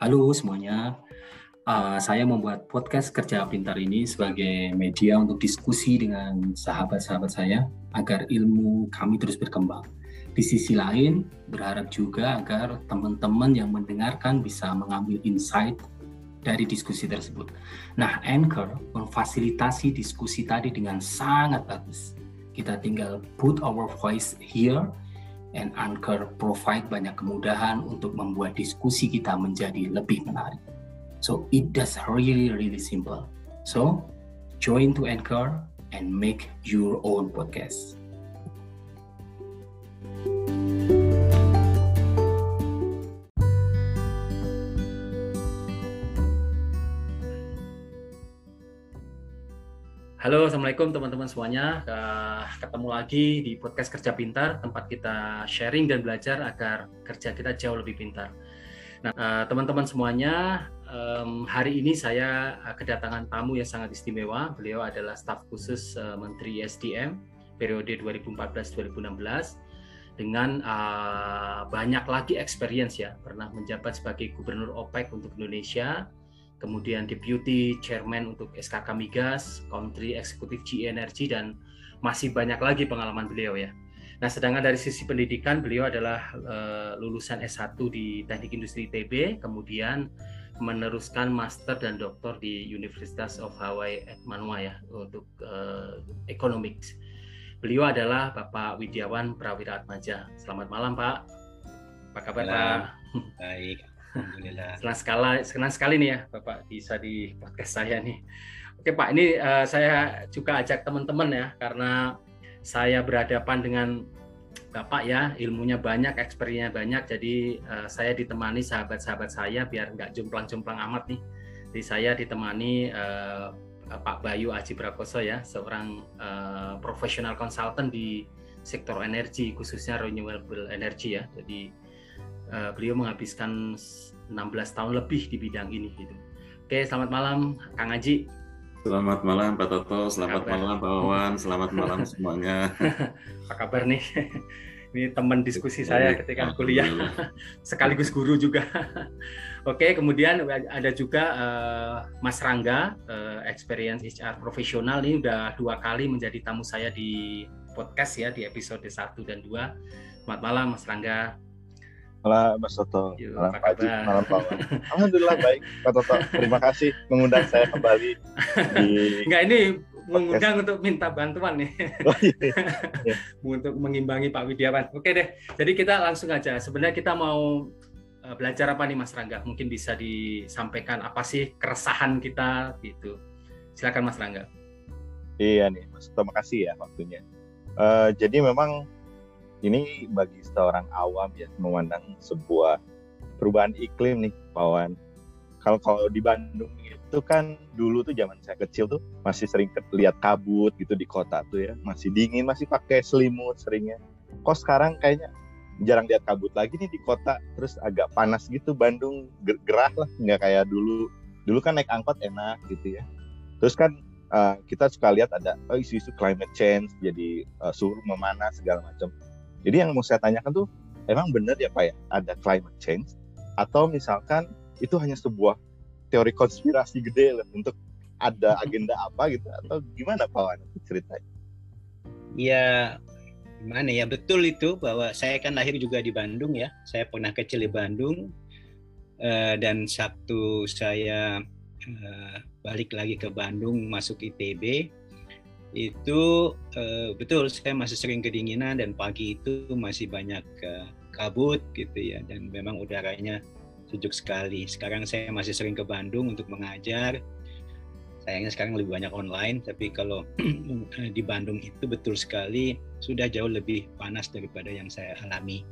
Halo semuanya, uh, saya membuat podcast Kerja Pintar ini sebagai media untuk diskusi dengan sahabat-sahabat saya agar ilmu kami terus berkembang. Di sisi lain, berharap juga agar teman-teman yang mendengarkan bisa mengambil insight dari diskusi tersebut. Nah, Anchor memfasilitasi diskusi tadi dengan sangat bagus. Kita tinggal put our voice here and Anchor provide banyak kemudahan untuk membuat diskusi kita menjadi lebih menarik. So it does really really simple. So join to Anchor and make your own podcast. Halo, assalamualaikum teman-teman semuanya. Ketemu lagi di podcast Kerja Pintar, tempat kita sharing dan belajar agar kerja kita jauh lebih pintar. Nah, eh, teman-teman semuanya, hari ini saya eh, kedatangan tamu yang sangat istimewa. Beliau adalah staf khusus eh, Menteri SDM periode 2014-2016 dengan banyak lagi experience ya. Pernah menjabat sebagai Gubernur OPEC untuk Indonesia, kemudian Deputy Chairman untuk SKK Migas, Country Executive GE Energy, dan masih banyak lagi pengalaman beliau ya. Nah, sedangkan dari sisi pendidikan, beliau adalah uh, lulusan S1 di Teknik Industri ITB, kemudian meneruskan master dan doktor di Universitas of Hawaii at Manua ya untuk uh, economics. Beliau adalah Bapak Widiawan Prawira Atmaja. Selamat malam, Pak. Apa kabar, Pak? Baik, Alhamdulillah. Senang sekali, senang sekali nih ya Bapak bisa di podcast saya nih. Oke Pak, ini uh, saya juga ajak teman-teman ya karena saya berhadapan dengan Bapak ya, ilmunya banyak, experience banyak, jadi uh, saya ditemani sahabat-sahabat saya biar nggak jomplang-jomplang amat nih. Jadi saya ditemani uh, Pak Bayu Aji Prakoso ya, seorang uh, profesional konsultan di sektor energi khususnya renewable energy ya. Jadi uh, beliau menghabiskan 16 tahun lebih di bidang ini gitu. Oke, selamat malam Kang Aji. Selamat malam Pak Toto, selamat kabar? malam Pak Wawan, selamat malam semuanya. Apa kabar nih? Ini teman diskusi saya ketika kuliah, sekaligus guru juga. Oke, kemudian ada juga uh, Mas Rangga, uh, experience HR profesional ini udah dua kali menjadi tamu saya di podcast ya di episode 1 dan 2. Selamat malam Mas Rangga. Malam Mas Toto, Yo, malam Pak Haji, malam Pak Alhamdulillah baik Pak Toto. Terima kasih mengundang saya kembali di Enggak ini mengundang untuk minta bantuan nih. Oh, iya, iya. untuk mengimbangi Pak Widiawan. Oke deh. Jadi kita langsung aja. Sebenarnya kita mau eh, belajar apa nih Mas Rangga? Mungkin bisa disampaikan apa sih keresahan kita gitu. Silakan Mas Rangga. Iya nih, Mas Terima kasih ya waktunya. Uh, jadi memang ini bagi seorang awam ya memandang sebuah perubahan iklim nih Pawan. Kalau kalau di Bandung itu kan dulu tuh zaman saya kecil tuh masih sering lihat kabut gitu di kota tuh ya, masih dingin, masih pakai selimut seringnya. Kok sekarang kayaknya jarang lihat kabut lagi nih di kota, terus agak panas gitu Bandung gerah lah, nggak kayak dulu. Dulu kan naik angkot enak gitu ya. Terus kan uh, kita suka lihat ada oh, isu-isu climate change, jadi uh, suhu memanas segala macam jadi yang mau saya tanyakan tuh, emang benar ya Pak ya, ada climate change? Atau misalkan itu hanya sebuah teori konspirasi gede loh untuk ada agenda apa gitu? Atau gimana Pak Wan ceritanya? Ya, gimana ya, betul itu bahwa saya kan lahir juga di Bandung ya. Saya pernah kecil di Bandung. Uh, dan Sabtu saya uh, balik lagi ke Bandung masuk ITB itu uh, betul saya masih sering kedinginan dan pagi itu masih banyak uh, kabut gitu ya dan memang udaranya sejuk sekali. Sekarang saya masih sering ke Bandung untuk mengajar. Sayangnya sekarang lebih banyak online, tapi kalau di Bandung itu betul sekali sudah jauh lebih panas daripada yang saya alami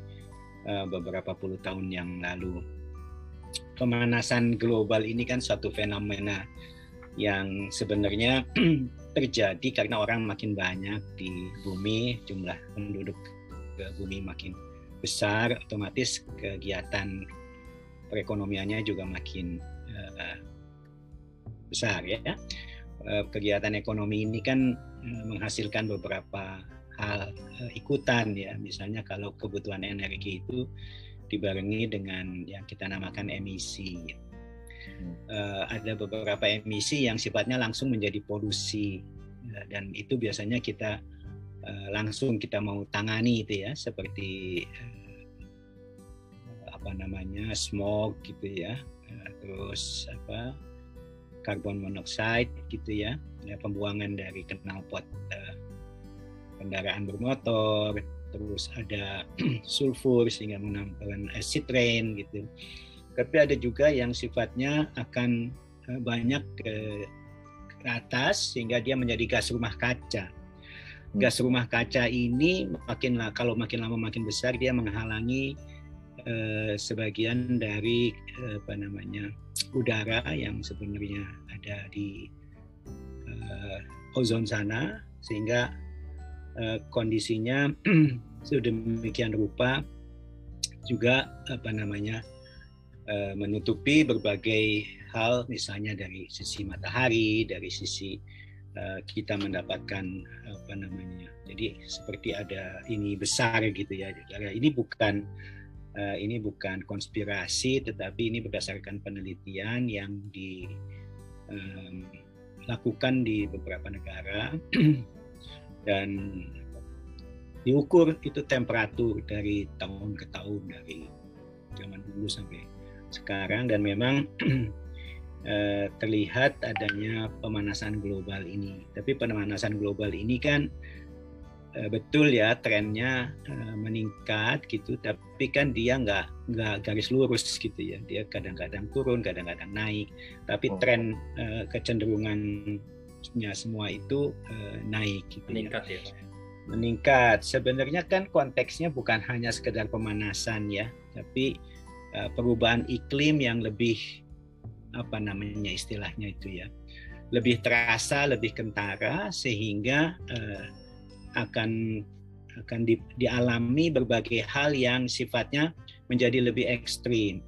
uh, beberapa puluh tahun yang lalu. Pemanasan global ini kan suatu fenomena yang sebenarnya terjadi karena orang makin banyak di bumi, jumlah penduduk ke bumi makin besar, otomatis kegiatan perekonomiannya juga makin uh, besar ya. Uh, kegiatan ekonomi ini kan uh, menghasilkan beberapa hal uh, ikutan ya, misalnya kalau kebutuhan energi itu dibarengi dengan yang kita namakan emisi. Uh, ada beberapa emisi yang sifatnya langsung menjadi polusi. Uh, dan itu biasanya kita uh, langsung kita mau tangani itu ya seperti uh, apa namanya smog gitu ya. Uh, terus apa karbon monoksida gitu ya, ya pembuangan dari knalpot uh, kendaraan bermotor. Terus ada sulfur sehingga menampilkan acid rain gitu. Tapi ada juga yang sifatnya akan eh, banyak ke, ke atas sehingga dia menjadi gas rumah kaca. Hmm. Gas rumah kaca ini makin kalau makin lama makin besar dia menghalangi eh, sebagian dari eh, apa namanya udara yang sebenarnya ada di eh, ozon sana sehingga eh, kondisinya sedemikian rupa juga apa namanya eh, menutupi berbagai hal misalnya dari sisi matahari dari sisi eh, kita mendapatkan apa namanya jadi seperti ada ini besar gitu ya ini bukan eh, ini bukan konspirasi tetapi ini berdasarkan penelitian yang dilakukan di beberapa negara. Dan diukur itu temperatur dari tahun ke tahun dari zaman dulu sampai sekarang dan memang eh, terlihat adanya pemanasan global ini. Tapi pemanasan global ini kan eh, betul ya trennya eh, meningkat gitu, tapi kan dia nggak nggak garis lurus gitu ya. Dia kadang-kadang turun, kadang-kadang naik. Tapi oh. tren kecenderungannya semua itu naik gitu. Ya. Meningkat ya. ya meningkat. Sebenarnya kan konteksnya bukan hanya sekedar pemanasan ya, tapi uh, perubahan iklim yang lebih apa namanya istilahnya itu ya, lebih terasa, lebih kentara sehingga uh, akan akan di, dialami berbagai hal yang sifatnya menjadi lebih ekstrim.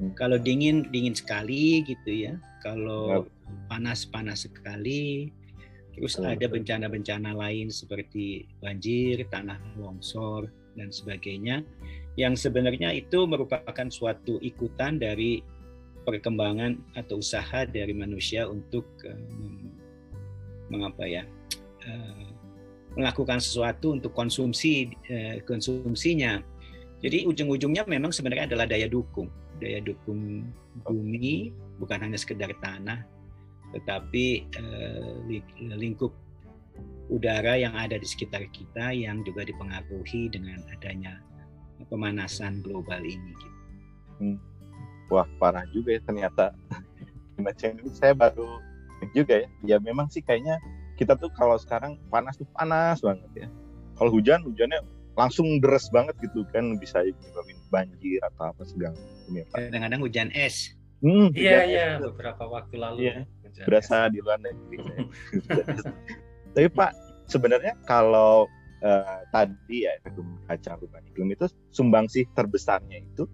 Hmm. Kalau dingin dingin sekali gitu ya, kalau panas panas sekali, Terus ada bencana-bencana lain seperti banjir, tanah longsor, dan sebagainya, yang sebenarnya itu merupakan suatu ikutan dari perkembangan atau usaha dari manusia untuk uh, mengapa ya uh, melakukan sesuatu untuk konsumsi uh, konsumsinya. Jadi ujung-ujungnya memang sebenarnya adalah daya dukung, daya dukung bumi bukan hanya sekedar tanah, tetapi eh, lingkup udara yang ada di sekitar kita yang juga dipengaruhi dengan adanya pemanasan global ini. Gitu. Hmm. Wah parah juga ya ternyata. Macam ini saya baru juga ya. Ya memang sih kayaknya kita tuh kalau sekarang panas tuh panas banget ya. Kalau hujan hujannya langsung deras banget gitu kan bisa menyebabkan banjir atau apa segala macam ya Kadang-kadang hujan es. Hmm, iya iya beberapa waktu lalu. Iya berasa di luar negeri Tapi Pak, sebenarnya kalau uh, tadi ya efek kaca perubahan iklim itu sumbangsih terbesarnya itu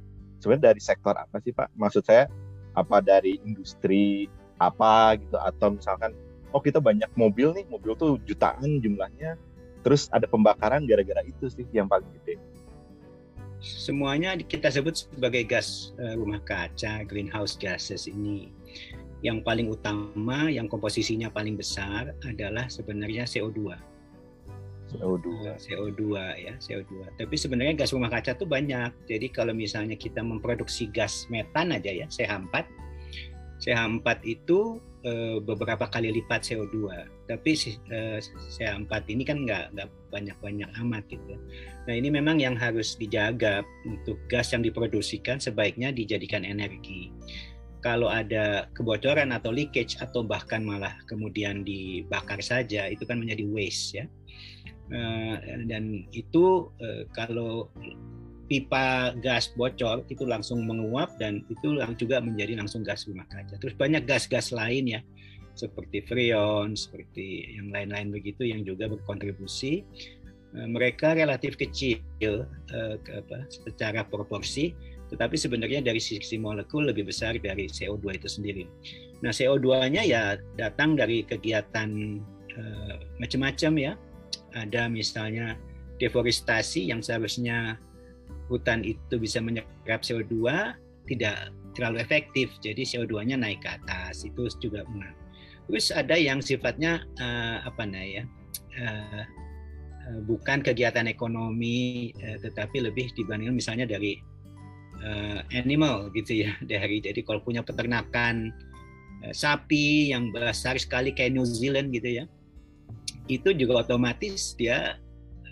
sebenarnya dari sektor apa sih Pak? Maksud saya apa dari industri apa gitu atau misalkan oh kita banyak mobil nih, mobil tuh jutaan jumlahnya, terus ada pembakaran gara-gara itu sih yang paling gede. Semuanya kita sebut sebagai gas eh, rumah kaca, greenhouse gases ini yang paling utama, yang komposisinya paling besar adalah sebenarnya CO2. CO2. CO2 ya, CO2. Tapi sebenarnya gas rumah kaca itu banyak. Jadi kalau misalnya kita memproduksi gas metan aja ya, CH4. CH4 itu e, beberapa kali lipat CO2. Tapi e, CH4 ini kan nggak nggak banyak-banyak amat gitu. Nah ini memang yang harus dijaga untuk gas yang diproduksikan sebaiknya dijadikan energi kalau ada kebocoran atau leakage atau bahkan malah kemudian dibakar saja itu kan menjadi waste ya dan itu uh, kalau pipa gas bocor itu langsung menguap dan itu juga menjadi langsung gas rumah kaca terus banyak gas-gas lain ya seperti freon seperti yang lain-lain begitu yang juga berkontribusi uh, mereka relatif kecil secara proporsi tetapi sebenarnya dari sisi molekul lebih besar dari CO2 itu sendiri. Nah, CO2-nya ya datang dari kegiatan macam-macam ya. Ada misalnya deforestasi yang seharusnya hutan itu bisa menyerap CO2 tidak terlalu efektif. Jadi CO2-nya naik ke atas. Itu juga benar. Terus ada yang sifatnya uh, apa nah ya? Uh, bukan kegiatan ekonomi uh, tetapi lebih dibandingkan misalnya dari uh, animal gitu ya dari jadi kalau punya peternakan uh, sapi yang besar sekali kayak New Zealand gitu ya itu juga otomatis dia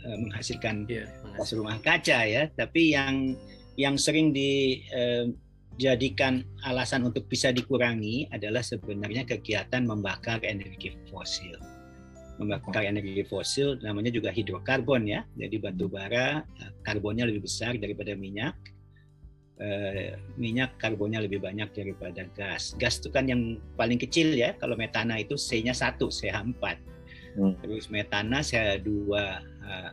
uh, menghasilkan yeah, gas rumah kaca ya tapi yang yang sering dijadikan uh, alasan untuk bisa dikurangi adalah sebenarnya kegiatan membakar energi fosil membakar energi fosil namanya juga hidrokarbon ya. Jadi batu bara karbonnya lebih besar daripada minyak. E, minyak karbonnya lebih banyak daripada gas. Gas itu kan yang paling kecil ya. Kalau metana itu C-nya 1, CH4. Hmm. Terus metana CH2 uh, eh,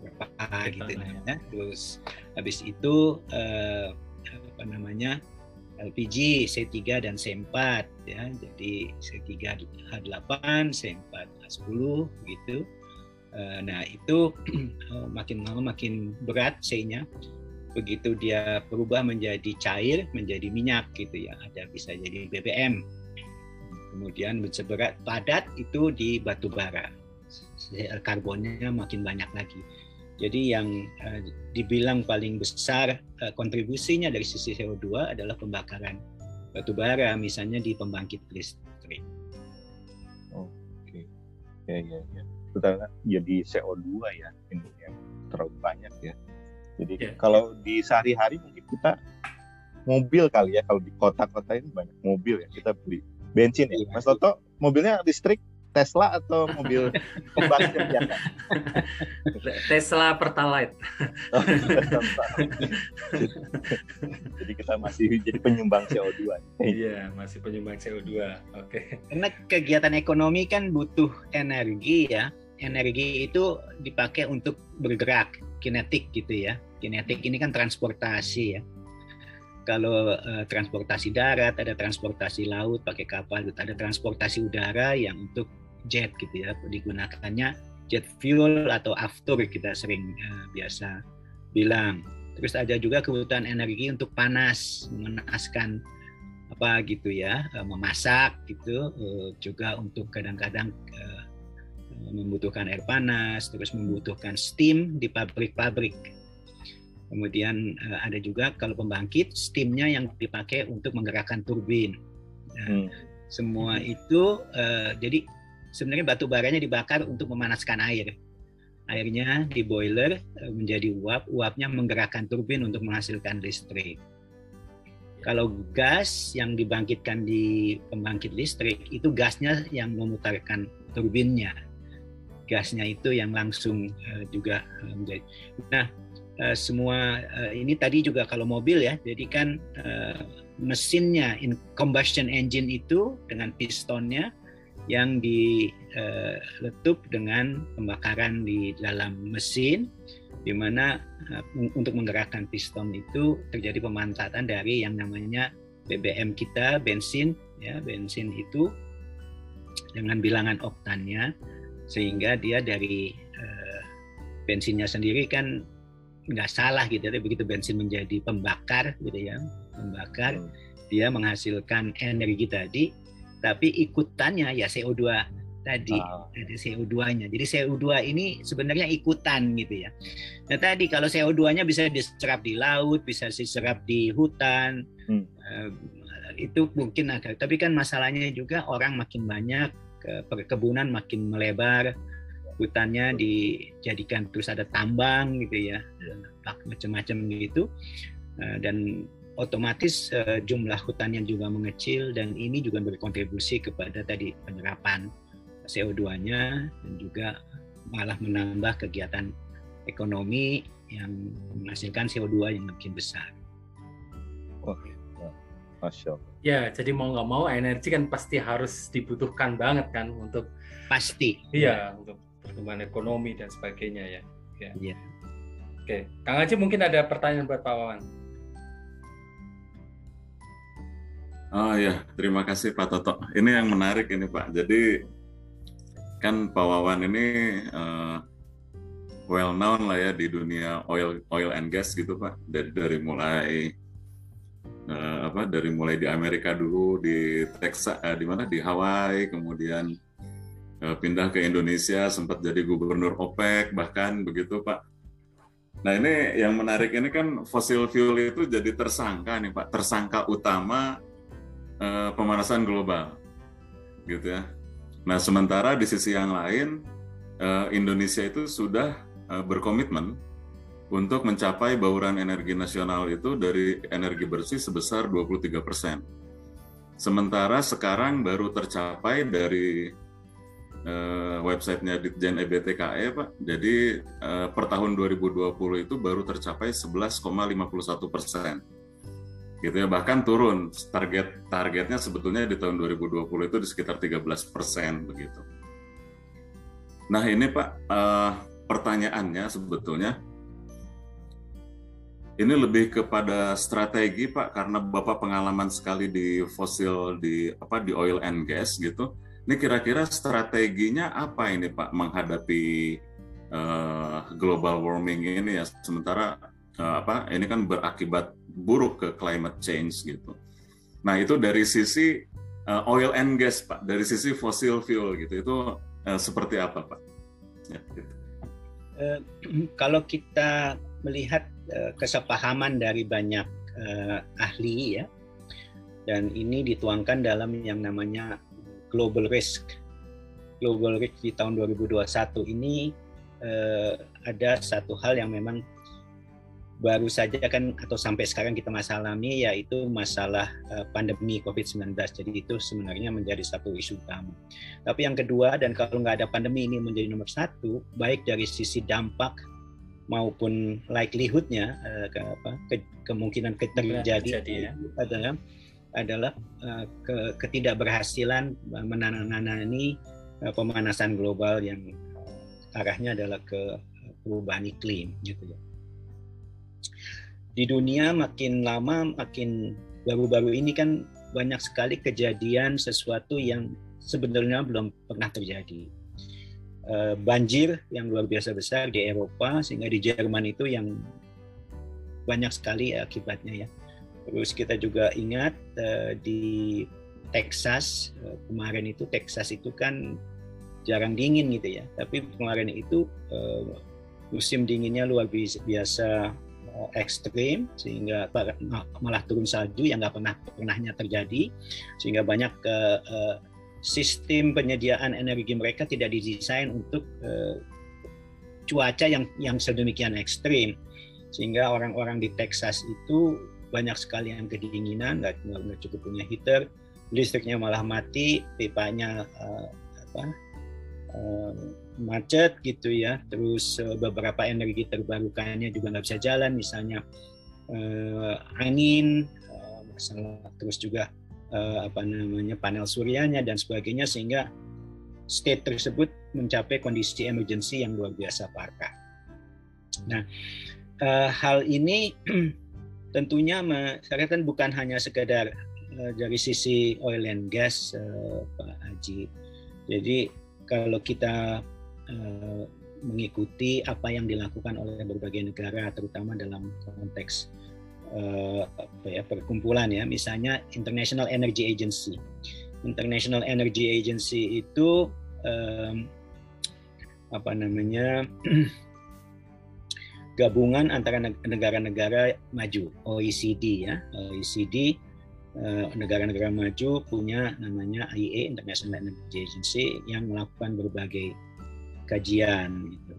berapa gitu ya. Terus habis itu uh, apa namanya? LPG C3 dan C4 ya. Jadi C3 H8, C4 H10 gitu. Nah, itu makin lama makin berat C-nya. Begitu dia berubah menjadi cair, menjadi minyak gitu ya. Ada bisa jadi BBM. Kemudian seberat padat itu di batu bara. Karbonnya makin banyak lagi. Jadi yang uh, dibilang paling besar uh, kontribusinya dari sisi CO2 adalah pembakaran batu bara, misalnya di pembangkit listrik. Oke, ya ya ya. Ternyata jadi CO2 ya ini yang terlalu banyak ya. Jadi yeah. kalau di sehari-hari mungkin kita mobil kali ya kalau di kota-kota ini banyak mobil ya kita beli bensin ya. Iya. Mas Toto mobilnya listrik Tesla atau mobil pembangkit biasa? Tesla Pertalite. jadi kita masih jadi penyumbang CO2. Iya, masih penyumbang CO2. Oke. Okay. Karena kegiatan ekonomi kan butuh energi ya. Energi itu dipakai untuk bergerak, kinetik gitu ya. Kinetik ini kan transportasi ya kalau uh, transportasi darat, ada transportasi laut pakai kapal, ada transportasi udara yang untuk jet gitu ya. Digunakannya jet fuel atau after kita sering uh, biasa bilang. Terus ada juga kebutuhan energi untuk panas memanaskan apa gitu ya uh, memasak gitu uh, juga untuk kadang-kadang uh, membutuhkan air panas terus membutuhkan steam di pabrik-pabrik kemudian uh, ada juga kalau pembangkit steamnya yang dipakai untuk menggerakkan turbin nah, hmm. semua itu uh, jadi sebenarnya batu baranya dibakar untuk memanaskan air. Airnya di boiler eh, menjadi uap, uapnya menggerakkan turbin untuk menghasilkan listrik. Kalau gas yang dibangkitkan di pembangkit listrik itu gasnya yang memutarkan turbinnya. Gasnya itu yang langsung uh, juga uh, menjadi. Nah, uh, semua uh, ini tadi juga kalau mobil ya, jadi kan uh, mesinnya in combustion engine itu dengan pistonnya yang diletup dengan pembakaran di dalam mesin di mana uh, untuk menggerakkan piston itu terjadi pemanfaatan dari yang namanya BBM kita bensin ya bensin itu dengan bilangan oktannya sehingga dia dari uh, bensinnya sendiri kan nggak salah gitu ya begitu bensin menjadi pembakar gitu ya pembakar hmm. dia menghasilkan energi tadi tapi ikutannya ya CO2 tadi oh. ada CO2-nya. Jadi CO2 ini sebenarnya ikutan gitu ya. Nah tadi kalau CO2-nya bisa diserap di laut, bisa diserap di hutan, hmm. uh, itu mungkin ada. Tapi kan masalahnya juga orang makin banyak, ke perkebunan makin melebar, hutannya dijadikan terus ada tambang gitu ya, macam-macam gitu. Uh, dan otomatis uh, jumlah hutannya juga mengecil dan ini juga berkontribusi kepada tadi penyerapan CO2-nya dan juga malah menambah kegiatan ekonomi yang menghasilkan CO2 yang makin besar. Oke, Masya Allah. Ya, jadi mau nggak mau energi kan pasti harus dibutuhkan banget kan untuk pasti. Iya, untuk pertumbuhan ekonomi dan sebagainya ya. Ya. Iya. Oke, Kang Haji mungkin ada pertanyaan buat Pak Wawan. Oh ya, terima kasih Pak Toto. Ini yang menarik ini Pak. Jadi kan Pak Wawan ini uh, well known lah ya di dunia oil oil and gas gitu pak dari dari mulai uh, apa dari mulai di Amerika dulu di Texas uh, di mana di Hawaii kemudian pindah ke Indonesia sempat jadi gubernur OPEC bahkan begitu pak. Nah ini yang menarik ini kan fosil fuel itu jadi tersangka nih pak. Tersangka utama uh, pemanasan global gitu ya. Nah sementara di sisi yang lain uh, Indonesia itu sudah Eh, berkomitmen untuk mencapai bauran energi nasional itu dari energi bersih sebesar 23 persen. Sementara sekarang baru tercapai dari uh, websitenya Ditjen EBTKE, Pak. Jadi uh, per tahun 2020 itu baru tercapai 11,51 persen. Gitu ya, bahkan turun target targetnya sebetulnya di tahun 2020 itu di sekitar 13 persen begitu. Nah ini Pak, uh, pertanyaannya sebetulnya ini lebih kepada strategi Pak karena Bapak pengalaman sekali di fosil di apa di oil and gas gitu. Ini kira-kira strateginya apa ini Pak menghadapi uh, global warming ini ya sementara uh, apa ini kan berakibat buruk ke climate change gitu. Nah, itu dari sisi uh, oil and gas Pak, dari sisi fossil fuel gitu. Itu uh, seperti apa Pak? Ya. Eh, kalau kita melihat uh, kesepahaman dari banyak uh, ahli ya dan ini dituangkan dalam yang namanya global risk global risk di tahun 2021 ini uh, ada satu hal yang memang baru saja kan atau sampai sekarang kita masalah alami yaitu masalah uh, pandemi COVID-19. Jadi itu sebenarnya menjadi satu isu utama. Tapi yang kedua dan kalau nggak ada pandemi ini menjadi nomor satu, baik dari sisi dampak maupun likelihoodnya uh, ke, apa, ke, kemungkinan terjadi ya. adalah adalah ke, ketidakberhasilan menanamani uh, pemanasan global yang arahnya adalah ke perubahan iklim gitu ya di dunia makin lama makin baru-baru ini kan banyak sekali kejadian sesuatu yang sebenarnya belum pernah terjadi. Eh, banjir yang luar biasa besar di Eropa sehingga di Jerman itu yang banyak sekali akibatnya ya. Terus kita juga ingat eh, di Texas eh, kemarin itu Texas itu kan jarang dingin gitu ya. Tapi kemarin itu musim dinginnya luar biasa Eh, ekstrim sehingga malah turun salju yang nggak pernah pernahnya terjadi sehingga banyak uh, sistem penyediaan energi mereka tidak didesain untuk uh, cuaca yang yang sedemikian ekstrim sehingga orang-orang di Texas itu banyak sekali yang kedinginan nggak cukup punya heater listriknya malah mati pipanya uh, apa uh, macet gitu ya terus uh, beberapa energi terbarukannya juga nggak bisa jalan misalnya uh, angin uh, masalah terus juga uh, apa namanya panel suryanya dan sebagainya sehingga state tersebut mencapai kondisi emergency yang luar biasa parah. Nah uh, hal ini tentunya masyarakat bukan hanya sekedar uh, dari sisi oil and gas uh, Pak Haji. Jadi kalau kita uh, mengikuti apa yang dilakukan oleh berbagai negara, terutama dalam konteks apa ya, perkumpulan ya, misalnya International Energy Agency. International Energy Agency itu apa namanya gabungan antara negara-negara maju OECD ya OECD Eh, negara-negara maju punya namanya IEA International Energy Agency yang melakukan berbagai kajian gitu.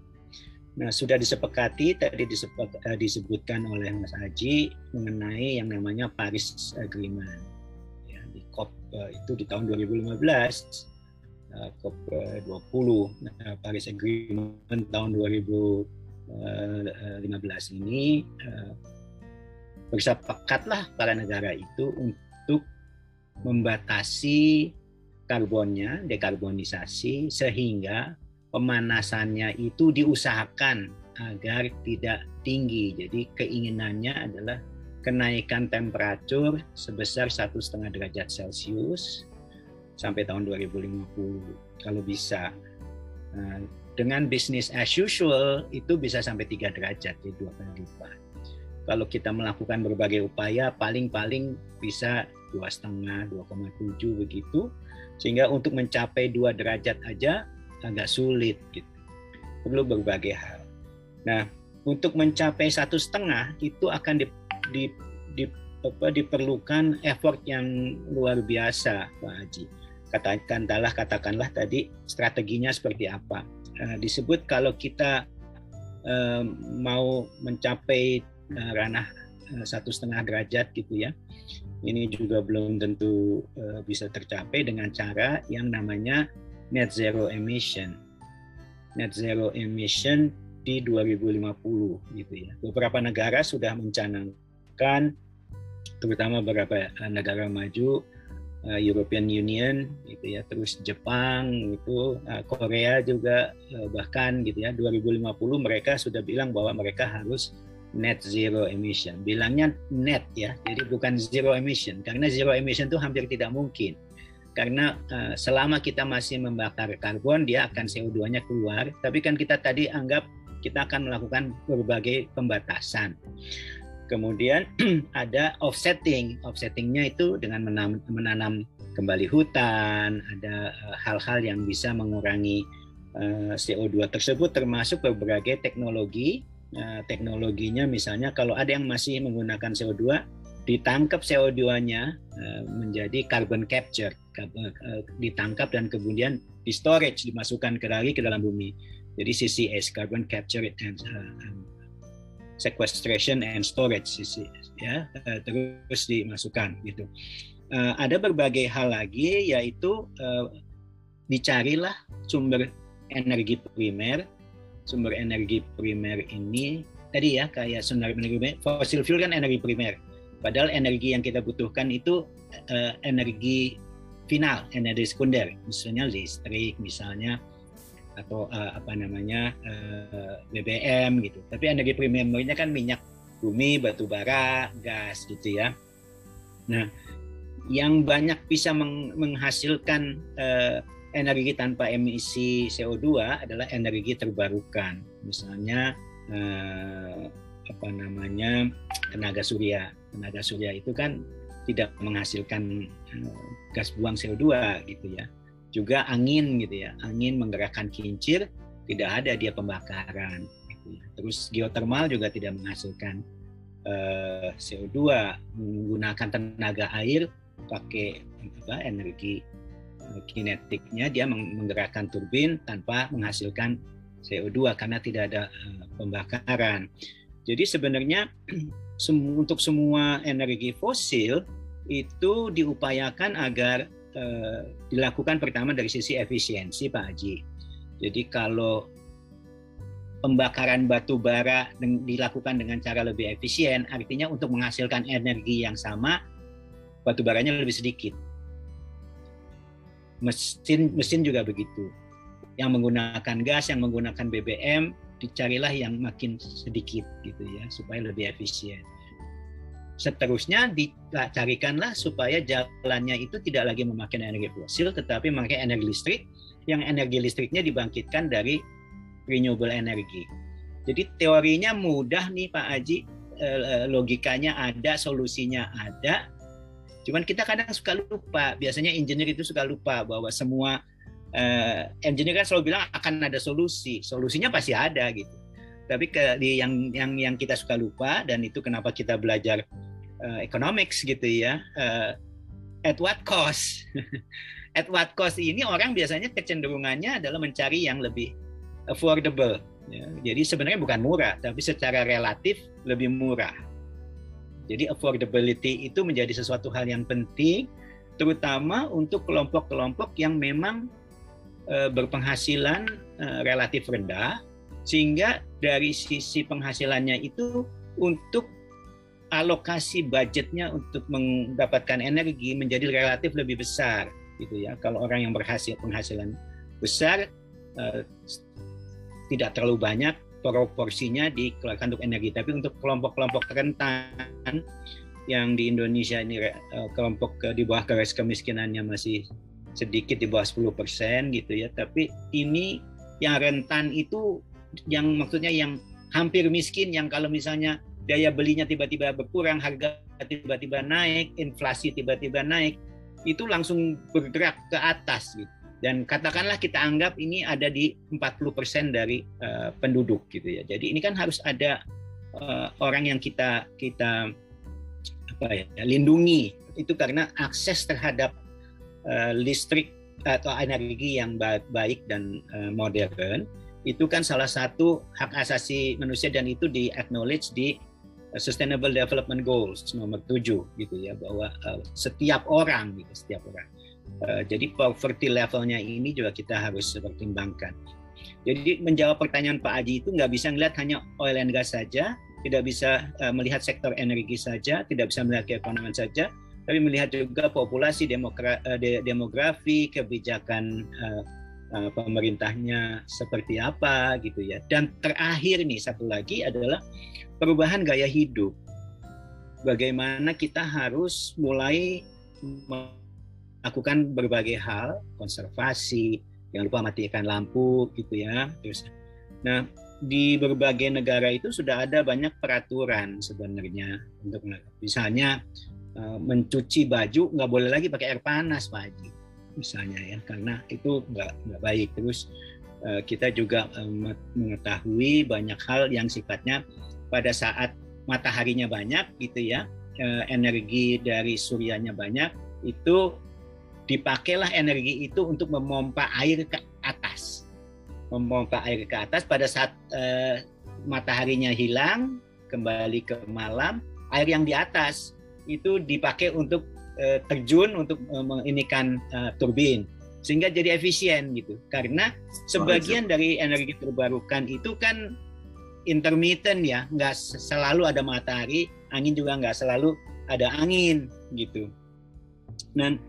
Nah, sudah disepakati tadi eh, disebutkan oleh Mas Haji mengenai yang namanya Paris Agreement. Ya, di COP eh, itu di tahun 2015 COP 20 nah, Paris Agreement tahun 2015 ini bersepakatlah para negara itu untuk membatasi karbonnya, dekarbonisasi sehingga pemanasannya itu diusahakan agar tidak tinggi. Jadi keinginannya adalah kenaikan temperatur sebesar satu setengah derajat Celcius sampai tahun 2050 kalau bisa. Dengan bisnis as usual itu bisa sampai tiga derajat, jadi dua kali lipat. Kalau kita melakukan berbagai upaya, paling-paling bisa dua setengah, 2,7 begitu, sehingga untuk mencapai dua derajat aja agak sulit gitu. Perlu berbagai hal. Nah, untuk mencapai satu setengah itu akan di, di, di, apa, diperlukan effort yang luar biasa, Pak Haji. Katakanlah, katakanlah tadi strateginya seperti apa uh, disebut kalau kita uh, mau mencapai uh, ranah satu setengah derajat gitu ya. Ini juga belum tentu uh, bisa tercapai dengan cara yang namanya net zero emission. Net zero emission di 2050 gitu ya. Beberapa negara sudah mencanangkan terutama beberapa negara maju uh, European Union gitu ya terus Jepang itu uh, Korea juga uh, bahkan gitu ya 2050 mereka sudah bilang bahwa mereka harus net zero emission. Bilangnya net ya jadi bukan zero emission. Karena zero emission itu hampir tidak mungkin. Karena uh, selama kita masih membakar karbon dia akan CO2-nya keluar. Tapi kan kita tadi anggap kita akan melakukan berbagai pembatasan Kemudian ada offsetting. Offsettingnya itu dengan menanam, menanam kembali hutan, ada eh, hal-hal yang bisa mengurangi eh, CO2 tersebut termasuk berbagai teknologi. Uh, teknologinya misalnya kalau ada yang masih menggunakan CO2 ditangkap CO2-nya uh, menjadi carbon capture, ditangkap dan kemudian di storage dimasukkan ke lagi ke dalam bumi. Jadi CCS, carbon capture and sequestration and storage CCS ya eh, terus dimasukkan gitu. Uh, ada berbagai hal lagi yaitu uh, dicarilah sumber energi primer. Sumber energi primer ini tadi ya kayak sumber energi primer, fosil fuel kan energi primer. Padahal energi yang kita butuhkan itu energi final, energi sekunder, misalnya listrik, misalnya atau uh, apa namanya uh, eh, BBM gitu. Tapi energi primernya kan minyak bumi, batu bara, gas gitu ya. Nah, yang banyak bisa meng menghasilkan uh, energi tanpa emisi CO2 adalah energi terbarukan. Misalnya uh, apa namanya tenaga surya. Tenaga surya itu kan tidak menghasilkan uh, gas buang CO2 gitu ya juga angin gitu ya. Angin menggerakkan kincir tidak ada dia pembakaran. Gitu ya. terus geotermal juga tidak menghasilkan uh, eh, CO2 menggunakan tenaga air pakai apa energi uh, kinetiknya. Dia menggerakkan turbin tanpa menghasilkan CO2 karena tidak ada uh, pembakaran. Jadi sebenarnya untuk semua energi fosil itu diupayakan agar eh, dilakukan pertama dari sisi efisiensi Pak Haji. Jadi kalau pembakaran batu bara dilakukan dengan cara lebih efisien, artinya untuk menghasilkan energi yang sama, batu baranya lebih sedikit. Mesin mesin juga begitu. Yang menggunakan gas, yang menggunakan BBM, dicarilah yang makin sedikit gitu ya, supaya lebih efisien seterusnya dicarikanlah supaya jalannya itu tidak lagi memakai energi fosil tetapi memakai energi listrik yang energi listriknya dibangkitkan dari renewable energy. Jadi teorinya mudah nih Pak Aji, eh, eh, logikanya ada, solusinya ada. Cuman kita kadang suka lupa, biasanya engineer itu suka lupa bahwa semua uh, engineer kan selalu bilang akan ada solusi, solusinya pasti ada gitu. Tapi ke, di yang yang yang kita suka lupa dan itu kenapa kita belajar uh, economics gitu ya uh, at what cost at what cost ini orang biasanya kecenderungannya adalah mencari yang lebih affordable ya. jadi sebenarnya bukan murah tapi secara relatif lebih murah jadi affordability itu menjadi sesuatu hal yang penting terutama untuk kelompok-kelompok yang memang uh, berpenghasilan relatif rendah sehingga dari sisi penghasilannya itu untuk alokasi budgetnya untuk mendapatkan energi menjadi relatif lebih besar gitu ya. Kalau orang yang berhasil penghasilan besar uh, tidak terlalu banyak proporsinya dikeluarkan untuk energi. Tapi untuk kelompok-kelompok rentan yang di Indonesia ini uh, kelompok uh, di bawah garis kemiskinannya masih sedikit di bawah 10% gitu ya. Tapi ini yang rentan itu yang maksudnya yang hampir miskin yang kalau misalnya daya belinya tiba-tiba berkurang, harga tiba-tiba naik, inflasi tiba-tiba naik, itu langsung bergerak ke atas gitu. Dan katakanlah kita anggap ini ada di 40% dari uh, penduduk gitu ya. Jadi ini kan harus ada uh, orang yang kita kita apa ya lindungi itu karena akses terhadap uh, listrik atau energi yang baik dan uh, modern itu kan salah satu hak asasi manusia dan itu di acknowledge di Sustainable Development Goals nomor 7 gitu ya bahwa uh, setiap orang gitu setiap orang uh, jadi poverty levelnya ini juga kita harus pertimbangkan jadi menjawab pertanyaan Pak Aji itu nggak bisa melihat hanya oil and gas saja tidak bisa uh, melihat sektor energi saja tidak bisa melihat keekonomian saja tapi melihat juga populasi demografi kebijakan uh, uh, pemerintahnya seperti apa gitu ya. Dan terakhir nih satu lagi adalah perubahan gaya hidup. Bagaimana kita harus mulai melakukan berbagai hal, konservasi, jangan lupa matikan lampu gitu ya. Terus nah di berbagai negara itu sudah ada banyak peraturan sebenarnya untuk misalnya eh, mencuci baju nggak boleh lagi pakai air panas Pak Haji misalnya ya karena itu nggak nggak baik terus uh, kita juga uh, mengetahui banyak hal yang sifatnya pada saat mataharinya banyak gitu ya uh, energi dari suryanya banyak itu dipakailah energi itu untuk memompa air ke atas. Memompa air ke atas pada saat uh, mataharinya hilang kembali ke malam air yang di atas itu dipakai untuk uh, terjun untuk uh, menginikan uh, turbin sehingga jadi efisien gitu. Karena sebagian dari energi terbarukan itu kan intermittent ya nggak selalu ada matahari angin juga nggak selalu ada angin gitu. Dan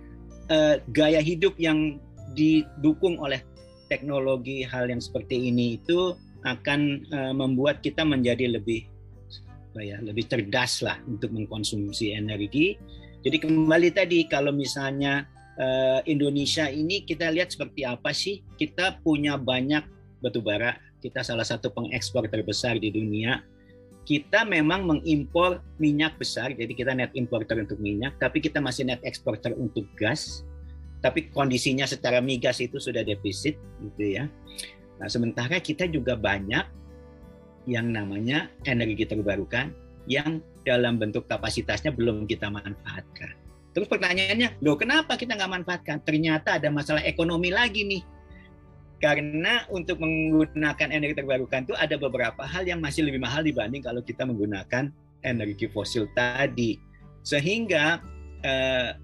uh, gaya hidup yang didukung oleh teknologi hal yang seperti ini itu akan uh, membuat kita menjadi lebih ya lebih cerdas lah untuk mengkonsumsi energi. Jadi kembali tadi kalau misalnya uh, Indonesia ini kita lihat seperti apa sih? Kita punya banyak batu bara, kita salah satu pengekspor terbesar di dunia. Kita memang mengimpor minyak besar, jadi kita net importer untuk minyak, tapi kita masih net eksporter untuk gas. Tapi kondisinya secara migas itu sudah defisit, gitu ya. Nah, sementara kita juga banyak yang namanya energi terbarukan yang dalam bentuk kapasitasnya belum kita manfaatkan. Terus pertanyaannya, loh kenapa kita nggak manfaatkan? Ternyata ada masalah ekonomi lagi nih. Karena untuk menggunakan energi terbarukan itu ada beberapa hal yang masih lebih mahal dibanding kalau kita menggunakan energi fosil tadi. Sehingga eh,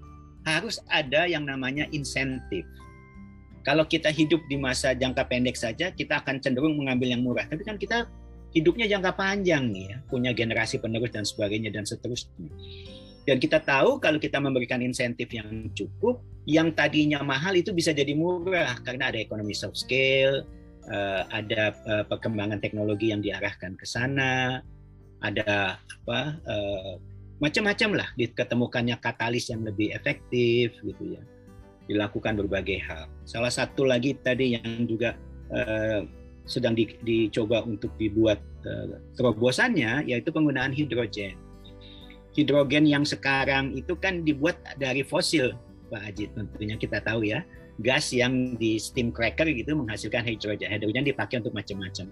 harus ada yang namanya insentif. Kalau kita hidup di masa jangka pendek saja, kita akan cenderung mengambil yang murah. Tapi kan kita hidupnya jangka panjang nih ya, punya generasi penerus dan sebagainya dan seterusnya. Dan kita tahu kalau kita memberikan insentif yang cukup, yang tadinya mahal itu bisa jadi murah karena ada ekonomi soft scale, eh, ada eh, perkembangan teknologi yang diarahkan ke sana, ada apa eh, macam-macam lah diketemukannya katalis yang lebih efektif gitu ya dilakukan berbagai hal. Salah satu lagi tadi yang juga sedang di, dicoba untuk dibuat terobosannya yaitu penggunaan hidrogen. Hidrogen yang sekarang itu kan dibuat dari fosil, Pak Ajit tentunya kita tahu ya. Gas yang di steam cracker gitu menghasilkan hidrogen. Hidrogen dipakai untuk macam-macam.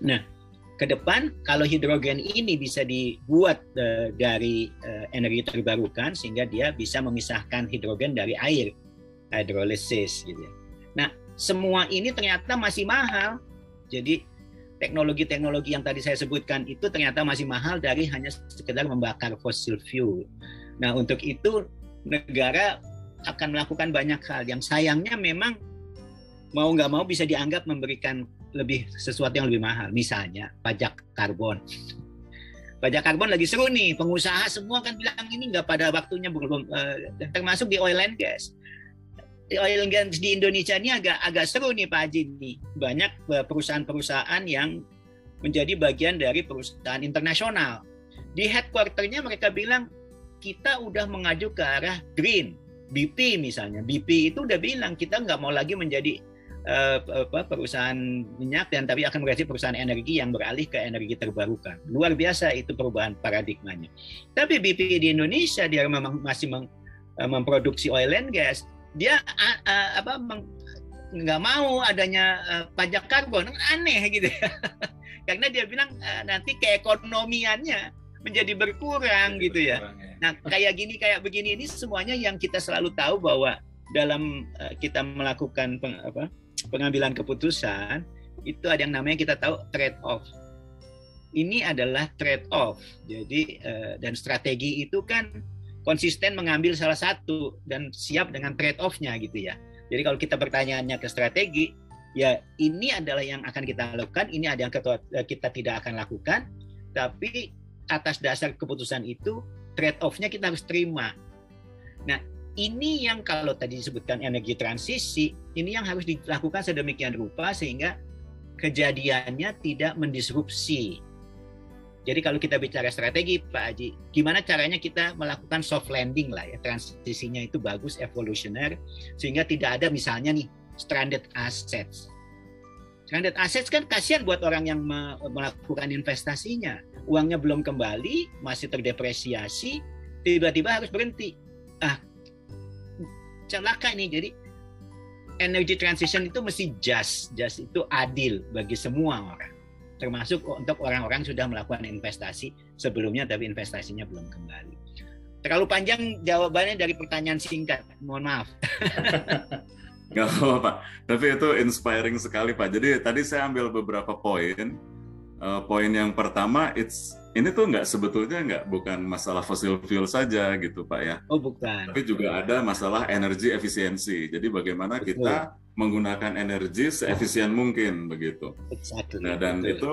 Nah, ke depan kalau hidrogen ini bisa dibuat uh, dari uh, energi terbarukan sehingga dia bisa memisahkan hidrogen dari air hydrolysis gitu ya. Nah, semua ini ternyata masih mahal. Jadi teknologi-teknologi yang tadi saya sebutkan itu ternyata masih mahal dari hanya sekedar membakar fossil fuel. Nah, untuk itu negara akan melakukan banyak hal yang sayangnya memang mau nggak mau bisa dianggap memberikan lebih sesuatu yang lebih mahal. Misalnya pajak karbon. Pajak karbon lagi seru nih, pengusaha semua kan bilang ini nggak pada waktunya belum, uh, termasuk di oil and gas oil and gas di Indonesia ini agak agak seru nih Pak Haji nih. Banyak eh, perusahaan-perusahaan yang menjadi bagian dari perusahaan internasional. Di headquarternya mereka bilang kita udah mengaju ke arah green. BP misalnya, BP itu udah bilang kita nggak mau lagi menjadi uh, apa, perusahaan minyak dan tapi akan mengganti perusahaan energi yang beralih ke energi terbarukan. Luar biasa itu perubahan paradigmanya. Tapi BP di Indonesia dia memang masih meng, uh, memproduksi oil and gas. Dia uh, uh, apa nggak mau adanya uh, pajak karbon aneh gitu ya. karena dia bilang uh, nanti keekonomiannya menjadi berkurang gitu ya. ya. Nah kayak gini kayak begini ini semuanya yang kita selalu tahu bahwa dalam uh, kita melakukan peng, apa, pengambilan keputusan itu ada yang namanya kita tahu trade off. Ini adalah trade off. Jadi uh, dan strategi itu kan konsisten mengambil salah satu dan siap dengan trade off-nya gitu ya. Jadi kalau kita pertanyaannya ke strategi, ya ini adalah yang akan kita lakukan, ini ada yang eh, kita tidak akan lakukan, tapi atas dasar keputusan itu trade off-nya kita harus terima. Nah, ini yang kalau tadi disebutkan energi transisi, ini yang harus dilakukan sedemikian rupa sehingga kejadiannya tidak mendisrupsi. Jadi kalau kita bicara strategi Pak Haji, gimana caranya kita melakukan soft landing lah ya, transisinya itu bagus, evolusioner, sehingga tidak ada misalnya nih stranded assets. Stranded assets kan kasihan buat orang yang melakukan investasinya. Uangnya belum kembali, masih terdepresiasi, tiba-tiba harus berhenti. Ah, celaka ini. Jadi energy transition itu mesti just, just itu adil bagi semua orang. Termasuk untuk orang-orang sudah melakukan investasi sebelumnya tapi investasinya belum kembali. Terlalu panjang jawabannya dari pertanyaan singkat. Mohon maaf. Gak apa-apa. Tapi itu inspiring sekali, Pak. Jadi tadi saya ambil beberapa poin. Uh, poin yang pertama, it's ini tuh nggak sebetulnya nggak bukan masalah fossil fuel saja gitu pak ya. Oh bukan. Tapi juga ada masalah energi efisiensi. Jadi bagaimana Betul. kita menggunakan energi seefisien mungkin begitu. Exactly. Nah dan Betul. itu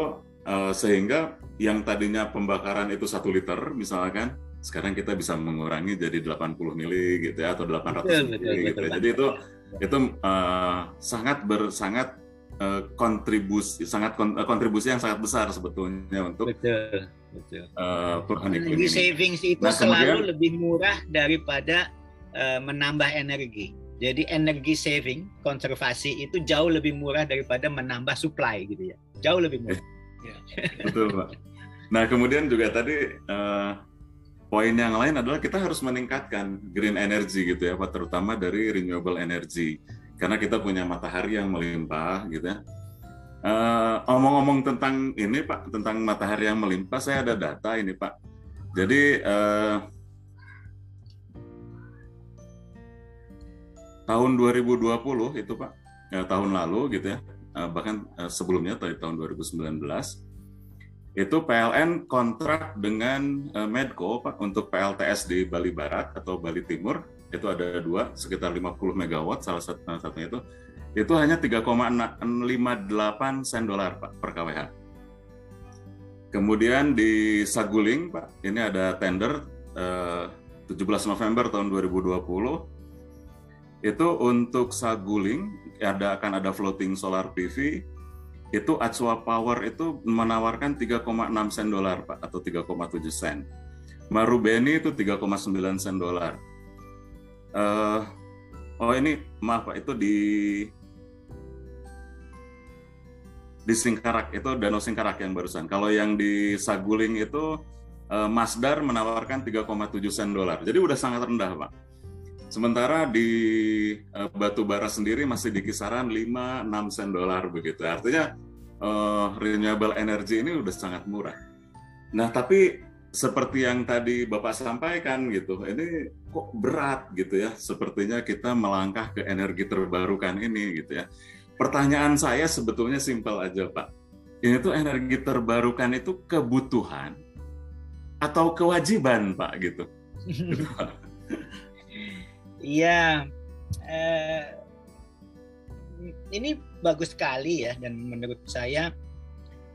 uh, sehingga yang tadinya pembakaran itu satu liter misalkan sekarang kita bisa mengurangi jadi 80 mili gitu ya atau 800 betul, mili betul, gitu. Betul, jadi itu itu uh, sangat bersangat uh, kontribusi sangat kontribusi yang sangat besar sebetulnya untuk betul Betul. Uh, energi savings itu nah, selalu kemudian, lebih murah daripada uh, menambah energi. Jadi energi saving, konservasi itu jauh lebih murah daripada menambah supply gitu ya. Jauh lebih murah. Ya. Betul Pak. Nah kemudian juga tadi uh, poin yang lain adalah kita harus meningkatkan green energy gitu ya Pak, terutama dari renewable energy. Karena kita punya matahari yang melimpah gitu ya Uh, omong-omong tentang ini Pak, tentang matahari yang melimpah, saya ada data ini Pak. Jadi uh, tahun 2020 itu Pak, ya, tahun lalu gitu ya, uh, bahkan uh, sebelumnya tadi tahun 2019 itu PLN kontrak dengan Medco Pak untuk PLTS di Bali Barat atau Bali Timur itu ada dua sekitar 50 megawatt salah satu satunya itu itu hanya 3,58 sen dolar Pak per kWh. Kemudian di Saguling Pak, ini ada tender eh, 17 November tahun 2020 itu untuk Saguling ada akan ada floating solar PV itu Atsua Power itu menawarkan 3,6 sen dolar Pak atau 3,7 sen. Marubeni itu 3,9 sen dolar. Uh, oh ini maaf Pak itu di di Singkarak itu Danau Singkarak yang barusan. Kalau yang di Saguling itu uh, Masdar menawarkan 3,7 sen dolar. Jadi udah sangat rendah, Pak. Sementara di uh, batu bara sendiri masih di kisaran 5 6 sen dolar begitu. Artinya uh, renewable energy ini udah sangat murah. Nah, tapi seperti yang tadi Bapak sampaikan gitu, ini kok berat gitu ya. Sepertinya kita melangkah ke energi terbarukan ini gitu ya pertanyaan saya sebetulnya simpel aja Pak. Ini tuh energi terbarukan itu kebutuhan atau kewajiban Pak gitu. Iya, eh, ini bagus sekali ya dan menurut saya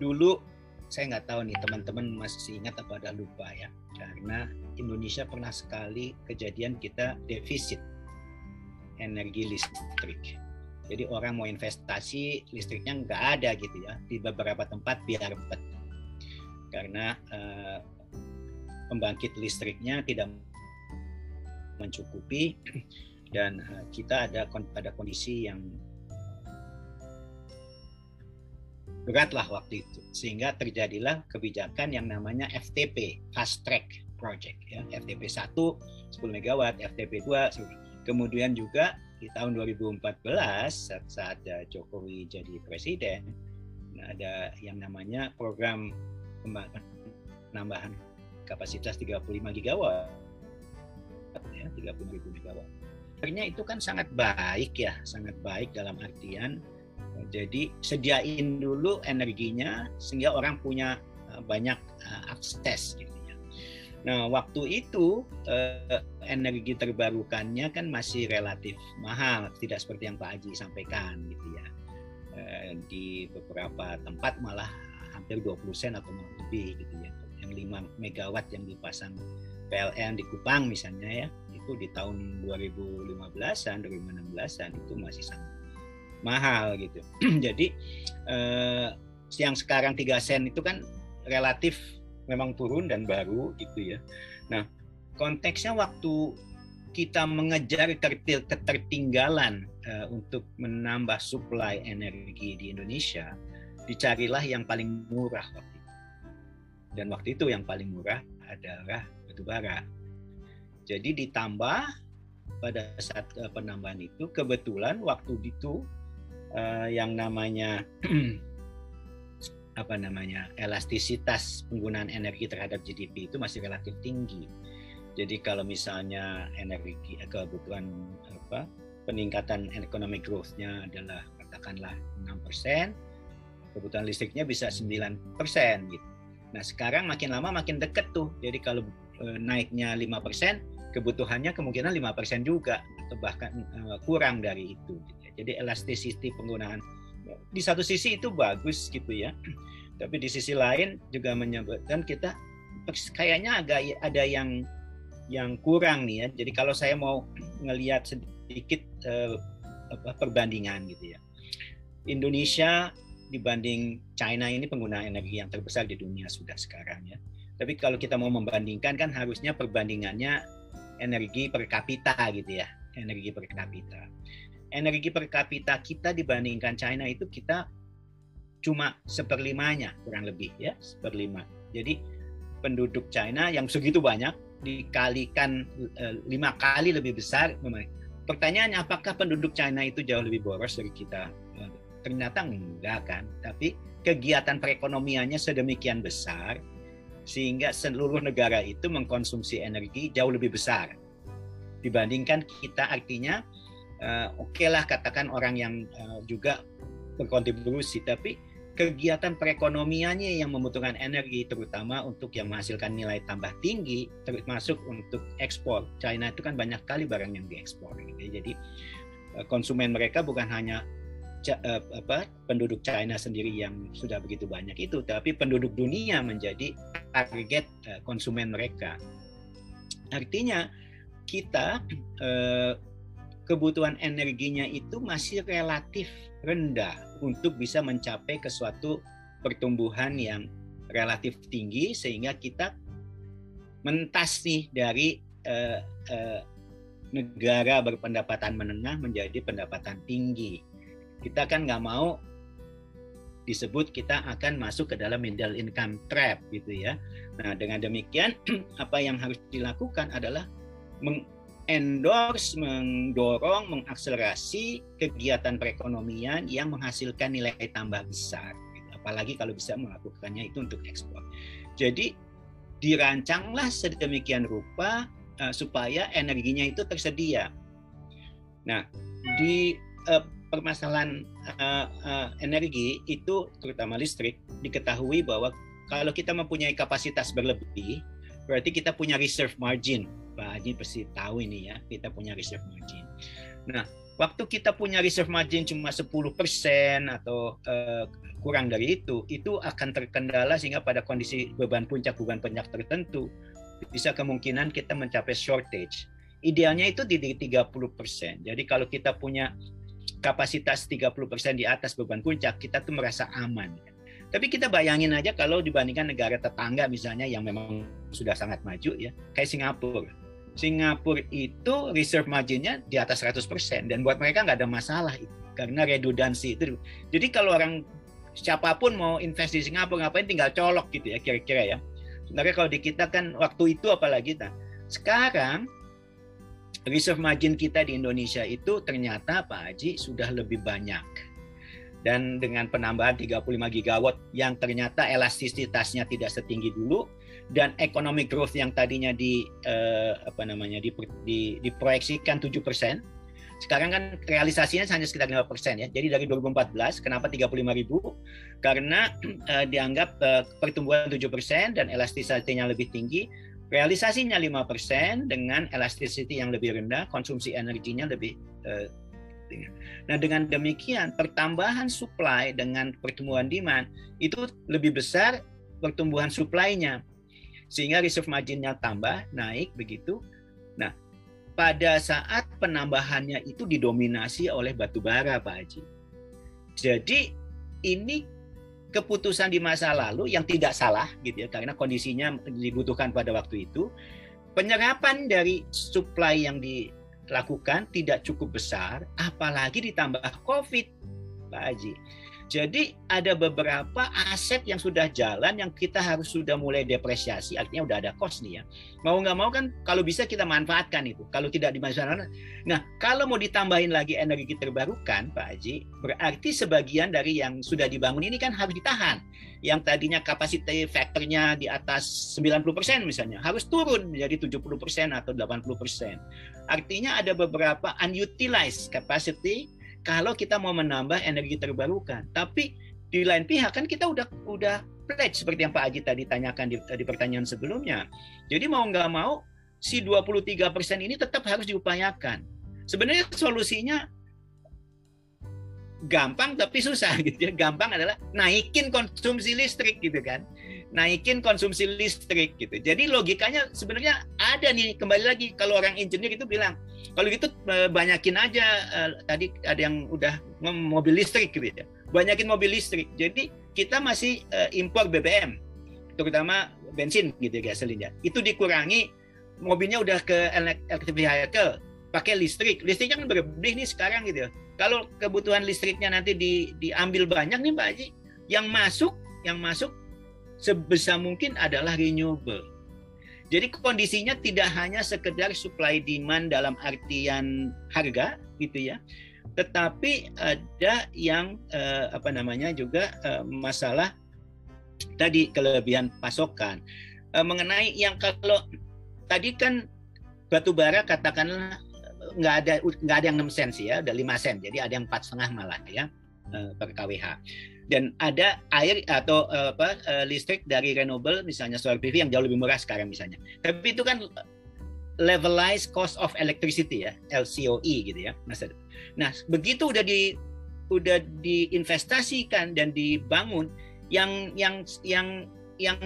dulu saya nggak tahu nih teman-teman masih ingat apa ada lupa ya karena Indonesia pernah sekali kejadian kita defisit energi listrik. Jadi orang mau investasi listriknya nggak ada gitu ya di beberapa tempat biar bet karena uh, pembangkit listriknya tidak mencukupi dan uh, kita ada ada kondisi yang berat lah waktu itu. Sehingga terjadilah kebijakan yang namanya FTP Fast Track Project ya FTP 1 10 megawatt FTP 2 kemudian juga di tahun 2014 saat, saat Jokowi jadi presiden ada yang namanya program penambahan kapasitas 35 gigawatt ya 30 ribu megawatt. Akhirnya itu kan sangat baik ya, sangat baik dalam artian jadi sediain dulu energinya sehingga orang punya eh, banyak eh, akses gitu. Nah, waktu itu eh, energi terbarukannya kan masih relatif mahal, tidak seperti yang Pak Haji sampaikan gitu ya. Eh, di beberapa tempat malah hampir 20 sen atau lebih gitu ya. Yang 5 megawatt yang dipasang PLN di Kupang misalnya ya, itu di tahun 2015-an, 2016-an itu masih sangat mahal gitu. Jadi eh, yang sekarang 3 sen itu kan relatif memang turun dan baru gitu ya. Nah, konteksnya waktu kita mengejar ketertinggalan uh, untuk menambah suplai energi di Indonesia, dicarilah yang paling murah waktu itu. Dan waktu itu yang paling murah adalah batu bara. Jadi ditambah pada saat uh, penambahan itu kebetulan waktu itu uh, yang namanya apa namanya elastisitas penggunaan energi terhadap GDP itu masih relatif tinggi. Jadi kalau misalnya energi eh, kebutuhan apa peningkatan ekonomi growth-nya adalah katakanlah 6%, kebutuhan listriknya bisa 9% gitu. Nah, sekarang makin lama makin dekat tuh. Jadi kalau e, naiknya 5%, kebutuhannya kemungkinan 5% juga atau bahkan e, kurang dari itu gitu ya. Jadi elasticity penggunaan di satu sisi itu bagus gitu ya. Tapi di sisi lain juga menyebutkan kita kayaknya agak ada yang yang kurang nih ya. Jadi kalau saya mau ngelihat sedikit uh, perbandingan gitu ya. Indonesia dibanding China ini pengguna energi yang terbesar di dunia sudah sekarang ya. Tapi kalau kita mau membandingkan kan harusnya perbandingannya energi per kapita gitu ya. Energi per kapita energi per kapita kita dibandingkan China itu kita cuma seperlimanya kurang lebih ya seperlima. Jadi penduduk China yang segitu banyak dikalikan e, lima kali lebih besar. Pertanyaannya apakah penduduk China itu jauh lebih boros dari kita? E, ternyata enggak kan. Tapi kegiatan perekonomiannya sedemikian besar sehingga seluruh negara itu mengkonsumsi energi jauh lebih besar dibandingkan kita artinya uh, oke okay lah katakan orang yang uh, juga berkontribusi tapi kegiatan perekonomiannya yang membutuhkan energi terutama untuk yang menghasilkan nilai tambah tinggi termasuk untuk ekspor China itu kan banyak kali barang yang diekspor gitu. jadi uh, konsumen mereka bukan hanya apa penduduk China sendiri yang sudah begitu banyak itu tapi penduduk dunia menjadi target konsumen mereka artinya kita kebutuhan energinya itu masih relatif rendah untuk bisa mencapai ke suatu pertumbuhan yang relatif tinggi sehingga kita mentas nih dari uh, uh, negara berpendapatan menengah menjadi pendapatan tinggi. Kita kan nggak mau disebut kita akan masuk ke dalam middle income trap gitu ya. Nah dengan demikian apa yang harus dilakukan adalah endorse, mendorong, mengakselerasi kegiatan perekonomian yang menghasilkan nilai tambah besar. Apalagi kalau bisa melakukannya itu untuk ekspor. Jadi dirancanglah sedemikian rupa uh, supaya energinya itu tersedia. Nah, di uh, permasalahan uh, uh, energi itu terutama listrik diketahui bahwa kalau kita mempunyai kapasitas berlebih, berarti kita punya reserve margin Pak Haji pasti tahu ini ya, kita punya reserve margin. Nah, waktu kita punya reserve margin cuma 10% atau uh, kurang dari itu, itu akan terkendala sehingga pada kondisi beban puncak beban puncak tertentu bisa kemungkinan kita mencapai shortage. Idealnya itu di 30%. Jadi kalau kita punya kapasitas 30% di atas beban puncak, kita tuh merasa aman. Tapi kita bayangin aja kalau dibandingkan negara tetangga misalnya yang memang sudah sangat maju ya, kayak Singapura. Singapura itu reserve marginnya di atas 100% dan buat mereka nggak ada masalah karena redundansi itu. Jadi kalau orang siapa pun mau invest di Singapura ngapain tinggal colok gitu ya kira-kira ya. Sebenarnya kalau di kita kan waktu itu apalagi nah. Sekarang reserve margin kita di Indonesia itu ternyata Pak Haji sudah lebih banyak. Dan dengan penambahan 35 gigawatt yang ternyata elastisitasnya tidak setinggi dulu dan economic growth yang tadinya di eh, apa namanya di, di diproyeksikan 7 persen sekarang kan realisasinya hanya sekitar 5 persen ya. Jadi dari 2014, kenapa 35 ribu? Karena eh, dianggap eh, pertumbuhan 7 persen dan elastisitinya lebih tinggi. Realisasinya 5 persen dengan elasticity yang lebih rendah, konsumsi energinya lebih eh, Nah dengan demikian pertambahan supply dengan pertumbuhan demand itu lebih besar pertumbuhan supply-nya sehingga reserve margin-nya tambah naik begitu. Nah pada saat penambahannya itu didominasi oleh batu bara Pak Haji. Jadi ini keputusan di masa lalu yang tidak salah gitu ya karena kondisinya dibutuhkan pada waktu itu penyerapan dari supply yang dilakukan tidak cukup besar apalagi ditambah Covid Pak Haji. Jadi ada beberapa aset yang sudah jalan yang kita harus sudah mulai depresiasi, artinya udah ada cost nih ya. Mau nggak mau kan kalau bisa kita manfaatkan itu. Kalau tidak dimanfaatkan, nah kalau mau ditambahin lagi energi terbarukan, Pak Haji, berarti sebagian dari yang sudah dibangun ini kan harus ditahan. Yang tadinya kapasitas faktornya di atas 90% misalnya, harus turun menjadi 70% atau 80%. Artinya ada beberapa unutilized capacity kalau kita mau menambah energi terbarukan. Tapi di lain pihak kan kita udah udah pledge seperti yang Pak Aji tadi tanyakan di, di pertanyaan sebelumnya. Jadi mau nggak mau si 23% ini tetap harus diupayakan. Sebenarnya solusinya gampang tapi susah gitu ya. Gampang adalah naikin konsumsi listrik gitu kan. Naikin konsumsi listrik gitu. Jadi logikanya sebenarnya ada nih kembali lagi kalau orang engineer itu bilang kalau gitu eh, banyakin aja uh, tadi ada yang udah mobil listrik gitu ya. Banyakin mobil listrik. Jadi kita masih uh, impor BBM terutama bensin gitu ya gasolinnya. Itu dikurangi mobilnya udah ke electric vehicle pakai listrik. Listriknya kan berlebih nih sekarang gitu ya. Kalau kebutuhan listriknya nanti di, diambil banyak nih Pak Haji, yang masuk yang masuk sebesar mungkin adalah renewable jadi kondisinya tidak hanya sekedar supply demand dalam artian harga gitu ya, tetapi ada yang eh, apa namanya juga eh, masalah tadi kelebihan pasokan. Eh, mengenai yang kalau tadi kan batu bara katakanlah nggak ada nggak ada yang 6 sen sih ya, ada 5 sen. Jadi ada yang empat setengah malah ya eh, per kWh dan ada air atau uh, apa uh, listrik dari renewable misalnya solar PV yang jauh lebih murah sekarang misalnya. Tapi itu kan levelized cost of electricity ya, LCOE gitu ya, Mas. Nah, begitu udah di udah diinvestasikan dan dibangun yang yang yang yang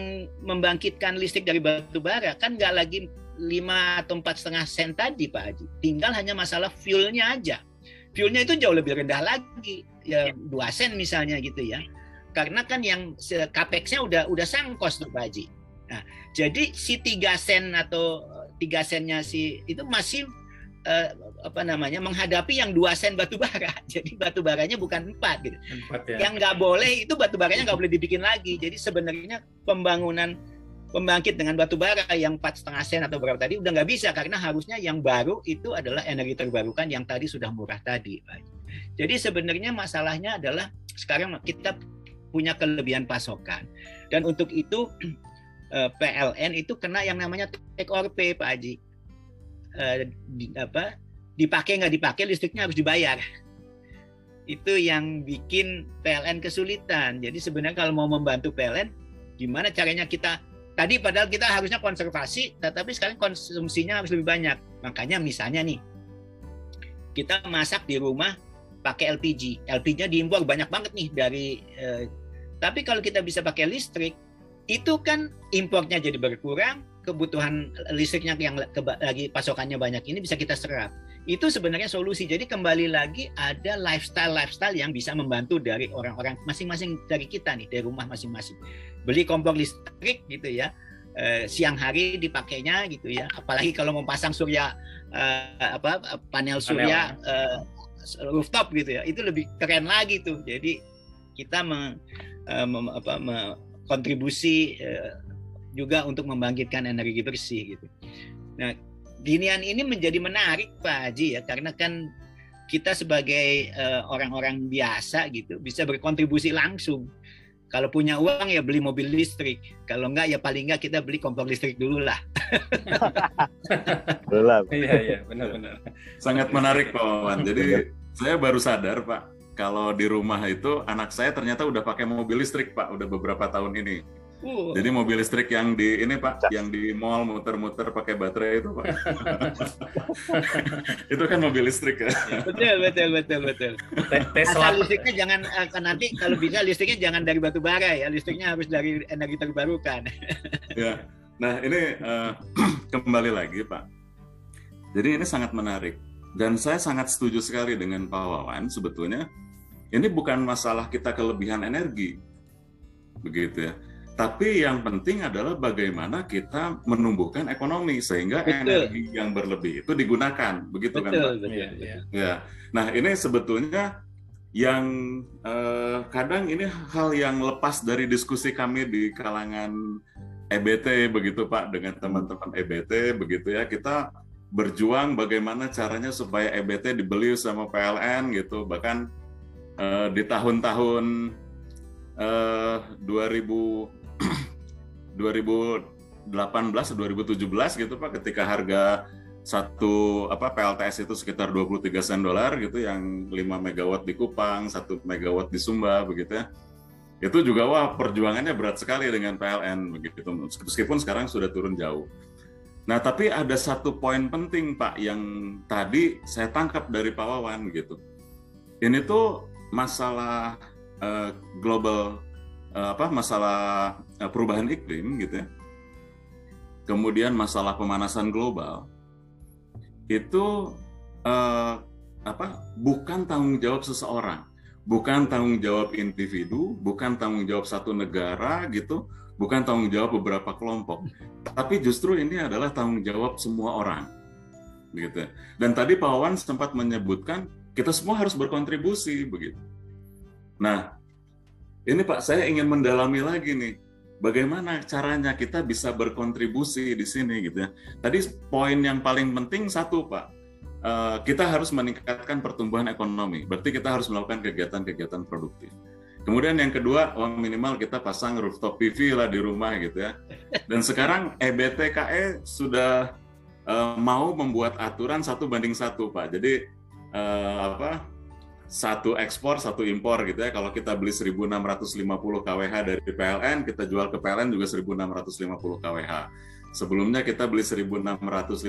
membangkitkan listrik dari batu bara kan nggak lagi lima atau empat setengah sen tadi Pak Haji. Tinggal hanya masalah fuelnya aja. Fuelnya itu jauh lebih rendah lagi ya dua sen misalnya gitu ya karena kan yang capex udah udah sangkos tuh Pak Haji. Nah, jadi si tiga sen atau tiga sennya si itu masih uh, apa namanya menghadapi yang dua sen batu bara. Jadi batu baranya bukan empat gitu. Empat, ya. Yang nggak boleh itu batu baranya nggak boleh dibikin lagi. Jadi sebenarnya pembangunan pembangkit dengan batu bara yang empat setengah sen atau berapa tadi udah nggak bisa karena harusnya yang baru itu adalah energi terbarukan yang tadi sudah murah tadi. Jadi sebenarnya masalahnya adalah sekarang kita punya kelebihan pasokan dan untuk itu eh, PLN itu kena yang namanya take or pay Pak Haji. Eh, di, apa dipakai nggak dipakai listriknya harus dibayar. Itu yang bikin PLN kesulitan. Jadi sebenarnya kalau mau membantu PLN, gimana caranya kita tadi padahal kita harusnya konservasi, tetapi sekarang konsumsinya harus lebih banyak. Makanya misalnya nih, kita masak di rumah pakai LPG. LPG-nya diimpor banyak banget nih dari eh, tapi kalau kita bisa pakai listrik itu kan impornya jadi berkurang, kebutuhan listriknya yang lagi pasokannya banyak ini bisa kita serap. Itu sebenarnya solusi. Jadi kembali lagi ada lifestyle-lifestyle yang bisa membantu dari orang-orang masing-masing dari kita nih, dari rumah masing-masing. Beli kompor listrik gitu ya. Eh, siang hari dipakainya gitu ya. Apalagi kalau mau pasang surya eh, apa panel surya panel. Eh, rooftop gitu ya itu lebih keren lagi tuh jadi kita meng, mem, apa, me, kontribusi uh, juga untuk membangkitkan energi bersih gitu. Nah, ginian ini menjadi menarik Pak Haji ya karena kan kita sebagai orang-orang uh, biasa gitu bisa berkontribusi langsung kalau punya uang ya beli mobil listrik. Kalau enggak ya paling enggak kita beli kompor listrik dulu lah. Belum. Iya iya benar-benar. Sangat menarik Pak Wawan. Jadi saya baru sadar Pak kalau di rumah itu anak saya ternyata udah pakai mobil listrik Pak udah beberapa tahun ini. Uh. Jadi mobil listrik yang di ini Pak, yang di mall muter-muter pakai baterai itu Pak. itu kan mobil listrik ya. Betul betul betul betul. Tesla listriknya jangan eh, nanti kalau bisa listriknya jangan dari batu bara ya, listriknya harus dari energi terbarukan. ya. Nah, ini uh, kembali lagi Pak. Jadi ini sangat menarik dan saya sangat setuju sekali dengan Pak Wawan sebetulnya ini bukan masalah kita kelebihan energi. Begitu ya tapi yang penting adalah bagaimana kita menumbuhkan ekonomi sehingga betul. energi yang berlebih itu digunakan, begitu kan, betul, kan Pak? Betul, ya, ya. ya. Nah ini sebetulnya yang eh, kadang ini hal yang lepas dari diskusi kami di kalangan EBT begitu Pak dengan teman-teman EBT begitu ya kita berjuang bagaimana caranya supaya EBT dibeli sama PLN gitu bahkan eh, di tahun-tahun eh, 2000 2018 2017 gitu Pak ketika harga satu apa PLTS itu sekitar 23 sen dolar gitu yang 5 megawatt di Kupang, 1 megawatt di Sumba begitu ya. Itu juga wah perjuangannya berat sekali dengan PLN begitu. Meskipun sekarang sudah turun jauh. Nah, tapi ada satu poin penting Pak yang tadi saya tangkap dari Pak Wawan gitu. Ini tuh masalah uh, global apa masalah uh, perubahan iklim gitu ya. Kemudian masalah pemanasan global itu uh, apa bukan tanggung jawab seseorang, bukan tanggung jawab individu, bukan tanggung jawab satu negara gitu, bukan tanggung jawab beberapa kelompok, tapi justru ini adalah tanggung jawab semua orang, gitu. Dan tadi Pak Wawan sempat menyebutkan kita semua harus berkontribusi begitu. Nah, ini Pak, saya ingin mendalami lagi nih, bagaimana caranya kita bisa berkontribusi di sini gitu ya. Tadi poin yang paling penting satu Pak, uh, kita harus meningkatkan pertumbuhan ekonomi. Berarti kita harus melakukan kegiatan-kegiatan produktif. Kemudian yang kedua, uang minimal kita pasang rooftop PV lah di rumah gitu ya. Dan sekarang EBTKE sudah uh, mau membuat aturan satu banding satu Pak. Jadi uh, apa satu ekspor satu impor gitu ya. Kalau kita beli 1650 kWh dari PLN kita jual ke PLN juga 1650 kWh sebelumnya kita beli 1650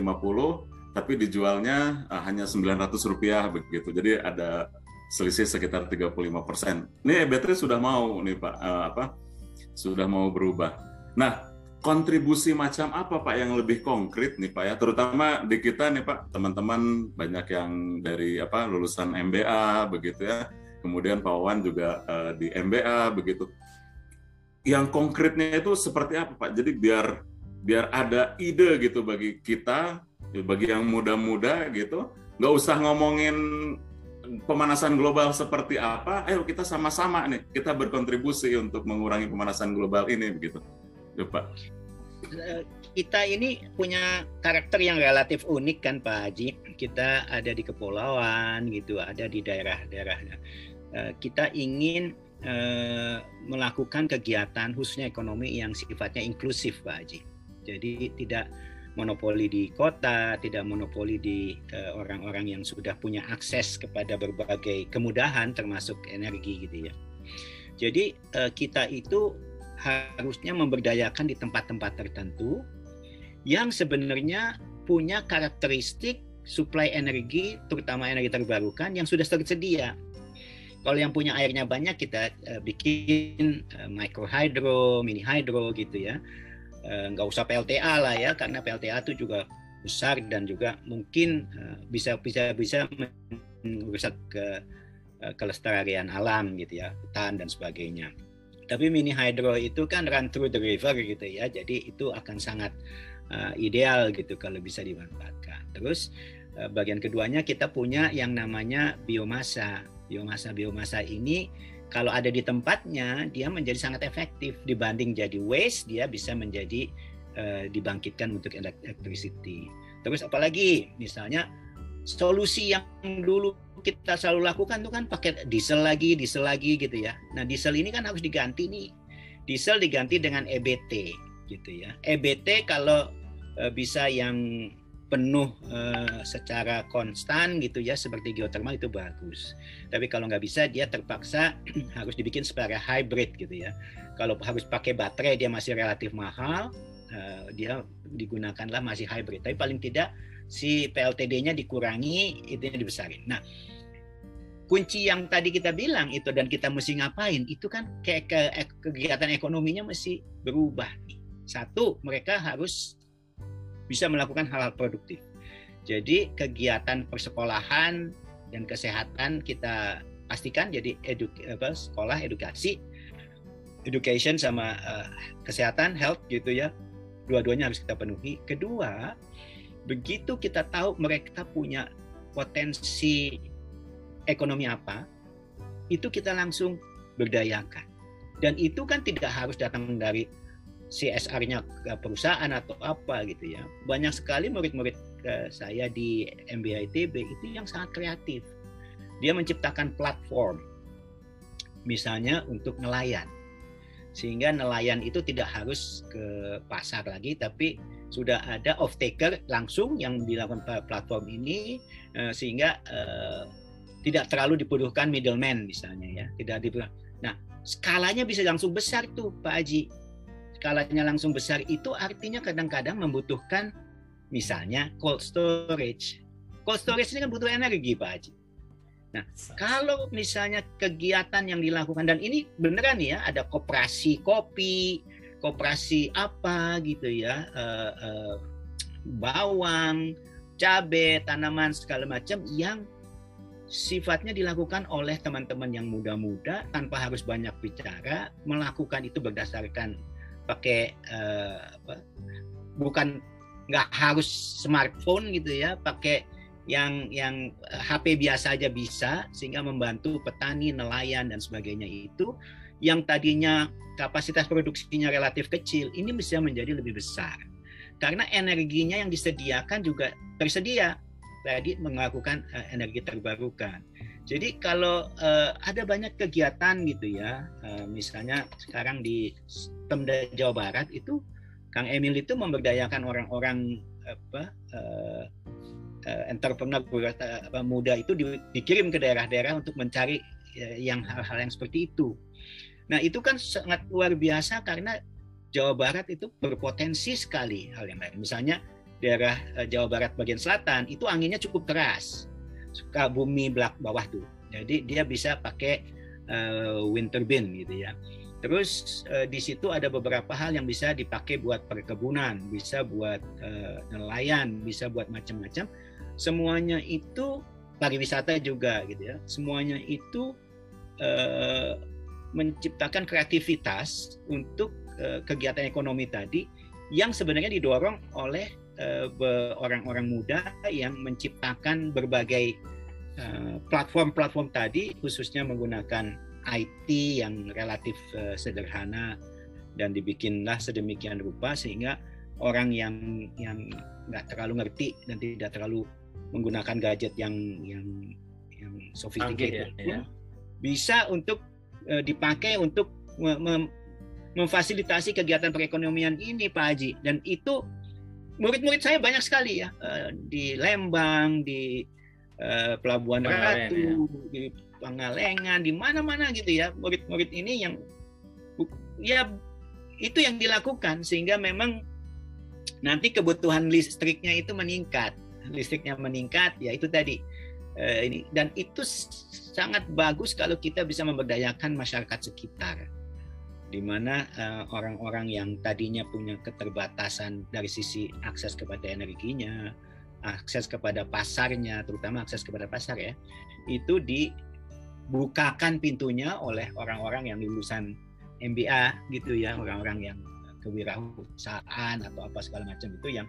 tapi dijualnya uh, hanya 900 rupiah begitu. Jadi ada selisih sekitar 35 persen. Ini EBT sudah mau nih Pak uh, apa sudah mau berubah. Nah kontribusi macam apa Pak yang lebih konkret nih Pak ya? Terutama di kita nih Pak teman-teman banyak yang dari apa lulusan MBA begitu ya. Kemudian Pak Wawan juga uh, di MBA begitu. Yang konkretnya itu seperti apa Pak? Jadi biar biar ada ide gitu bagi kita bagi yang muda-muda gitu. Nggak usah ngomongin pemanasan global seperti apa. Ayo kita sama-sama nih kita berkontribusi untuk mengurangi pemanasan global ini begitu Pak Eh, kita ini punya karakter yang relatif unik kan Pak Haji. Kita ada di kepulauan gitu, ada di daerah-daerah. Eh, kita ingin eh, melakukan kegiatan khususnya ekonomi yang sifatnya inklusif Pak Haji. Jadi tidak monopoli di kota, tidak monopoli di orang-orang yang sudah punya akses kepada berbagai kemudahan termasuk energi gitu ya. Jadi kita itu harusnya memberdayakan di tempat-tempat tertentu yang sebenarnya punya karakteristik suplai energi, terutama energi terbarukan yang sudah tersedia. Kalau yang punya airnya banyak kita uh, bikin uh, micro hydro, mini hydro gitu ya. Uh, nggak usah PLTA lah ya, karena PLTA itu juga besar dan juga mungkin bisa bisa bisa merusak ke kelestarian alam gitu ya, hutan dan sebagainya. Tapi mini hydro itu kan run through the river gitu ya, jadi itu akan sangat uh, ideal gitu kalau bisa dimanfaatkan. Terus uh, bagian keduanya kita punya yang namanya biomasa. Biomasa biomasa ini kalau ada di tempatnya dia menjadi sangat efektif dibanding jadi waste dia bisa menjadi uh, dibangkitkan untuk electricity. Terus apalagi misalnya solusi yang dulu kita selalu lakukan itu kan pakai diesel lagi, diesel lagi gitu ya. Nah diesel ini kan harus diganti nih. Diesel diganti dengan EBT gitu ya. EBT kalau uh, bisa yang penuh uh, secara konstan gitu ya seperti geothermal itu bagus. Tapi kalau nggak bisa dia terpaksa harus dibikin secara hybrid gitu ya. Kalau harus pakai baterai dia masih relatif mahal, uh, dia digunakanlah masih hybrid. Tapi paling tidak si PLTD-nya dikurangi, itu dibesarin. Nah, kunci yang tadi kita bilang itu dan kita mesti ngapain itu kan kayak ke, kegiatan ekonominya mesti berubah. Satu, mereka harus bisa melakukan hal-hal produktif. Jadi kegiatan persekolahan dan kesehatan kita pastikan jadi eduk apa, sekolah edukasi education sama uh, kesehatan health gitu ya dua-duanya harus kita penuhi kedua begitu kita tahu mereka punya potensi ekonomi apa itu kita langsung berdayakan dan itu kan tidak harus datang dari CSR-nya perusahaan atau apa gitu ya. Banyak sekali murid-murid saya di MBA ITB itu yang sangat kreatif. Dia menciptakan platform misalnya untuk nelayan. Sehingga nelayan itu tidak harus ke pasar lagi tapi sudah ada off taker langsung yang dilakukan platform ini eh, sehingga eh, tidak terlalu dibutuhkan middleman misalnya ya, tidak dibutuhkan. Nah, skalanya bisa langsung besar tuh Pak Haji skalanya langsung besar itu artinya kadang-kadang membutuhkan misalnya cold storage. Cold storage ini kan butuh energi Pak Haji. Nah, kalau misalnya kegiatan yang dilakukan dan ini beneran ya ada koperasi kopi, koperasi apa gitu ya, uh, uh, bawang, cabai, tanaman segala macam yang sifatnya dilakukan oleh teman-teman yang muda-muda tanpa harus banyak bicara, melakukan itu berdasarkan pakai uh, apa, bukan nggak harus smartphone gitu ya pakai yang yang HP eh, biasa aja bisa sehingga membantu petani nelayan dan sebagainya itu. Yang tadinya kapasitas produksinya relatif kecil ini bisa menjadi lebih besar. Karena energinya yang disediakan juga tersedia tadi melakukan uh, energi terbarukan jadi kalau uh, ada banyak kegiatan gitu ya, uh, misalnya sekarang di Pemda Jawa Barat itu Kang Emil itu memberdayakan orang-orang apa uh, uh, entrepreneur uh, muda itu di, dikirim ke daerah-daerah untuk mencari uh, yang hal-hal yang seperti itu. Nah itu kan sangat luar biasa karena Jawa Barat itu berpotensi sekali hal yang lain. Misalnya daerah uh, Jawa Barat bagian selatan itu anginnya cukup keras suka bumi belak bawah tuh. Jadi dia bisa pakai uh, wind turbine gitu ya. Terus uh, di situ ada beberapa hal yang bisa dipakai buat perkebunan, bisa buat uh, nelayan, bisa buat macam-macam. Semuanya itu pariwisata juga gitu ya. Semuanya itu uh, menciptakan kreativitas untuk uh, kegiatan ekonomi tadi yang sebenarnya didorong oleh Eh, orang-orang muda yang menciptakan berbagai eh, platform-platform tadi khususnya menggunakan IT yang relatif uh, sederhana dan dibikinlah sedemikian rupa sehingga orang yang yang nggak terlalu ngerti dan tidak terlalu menggunakan gadget yang yang yang sophisticated ya, ya. bisa untuk dipakai untuk mem memfasilitasi kegiatan perekonomian ini Pak Haji dan itu murid-murid saya banyak sekali ya uh, di Lembang, di uh, Pelabuhan Ratu, ya. di Pangalengan, di mana-mana gitu ya. Murid-murid ini yang ya itu yang dilakukan sehingga memang nanti kebutuhan listriknya itu meningkat, listriknya meningkat ya itu tadi uh, ini dan itu sangat bagus kalau kita bisa memberdayakan masyarakat sekitar di mana uh, orang-orang yang tadinya punya keterbatasan dari sisi akses kepada energinya, akses kepada pasarnya, terutama akses kepada pasar ya, itu dibukakan pintunya oleh orang-orang yang lulusan MBA gitu ya, orang-orang yang kewirausahaan atau apa segala macam itu yang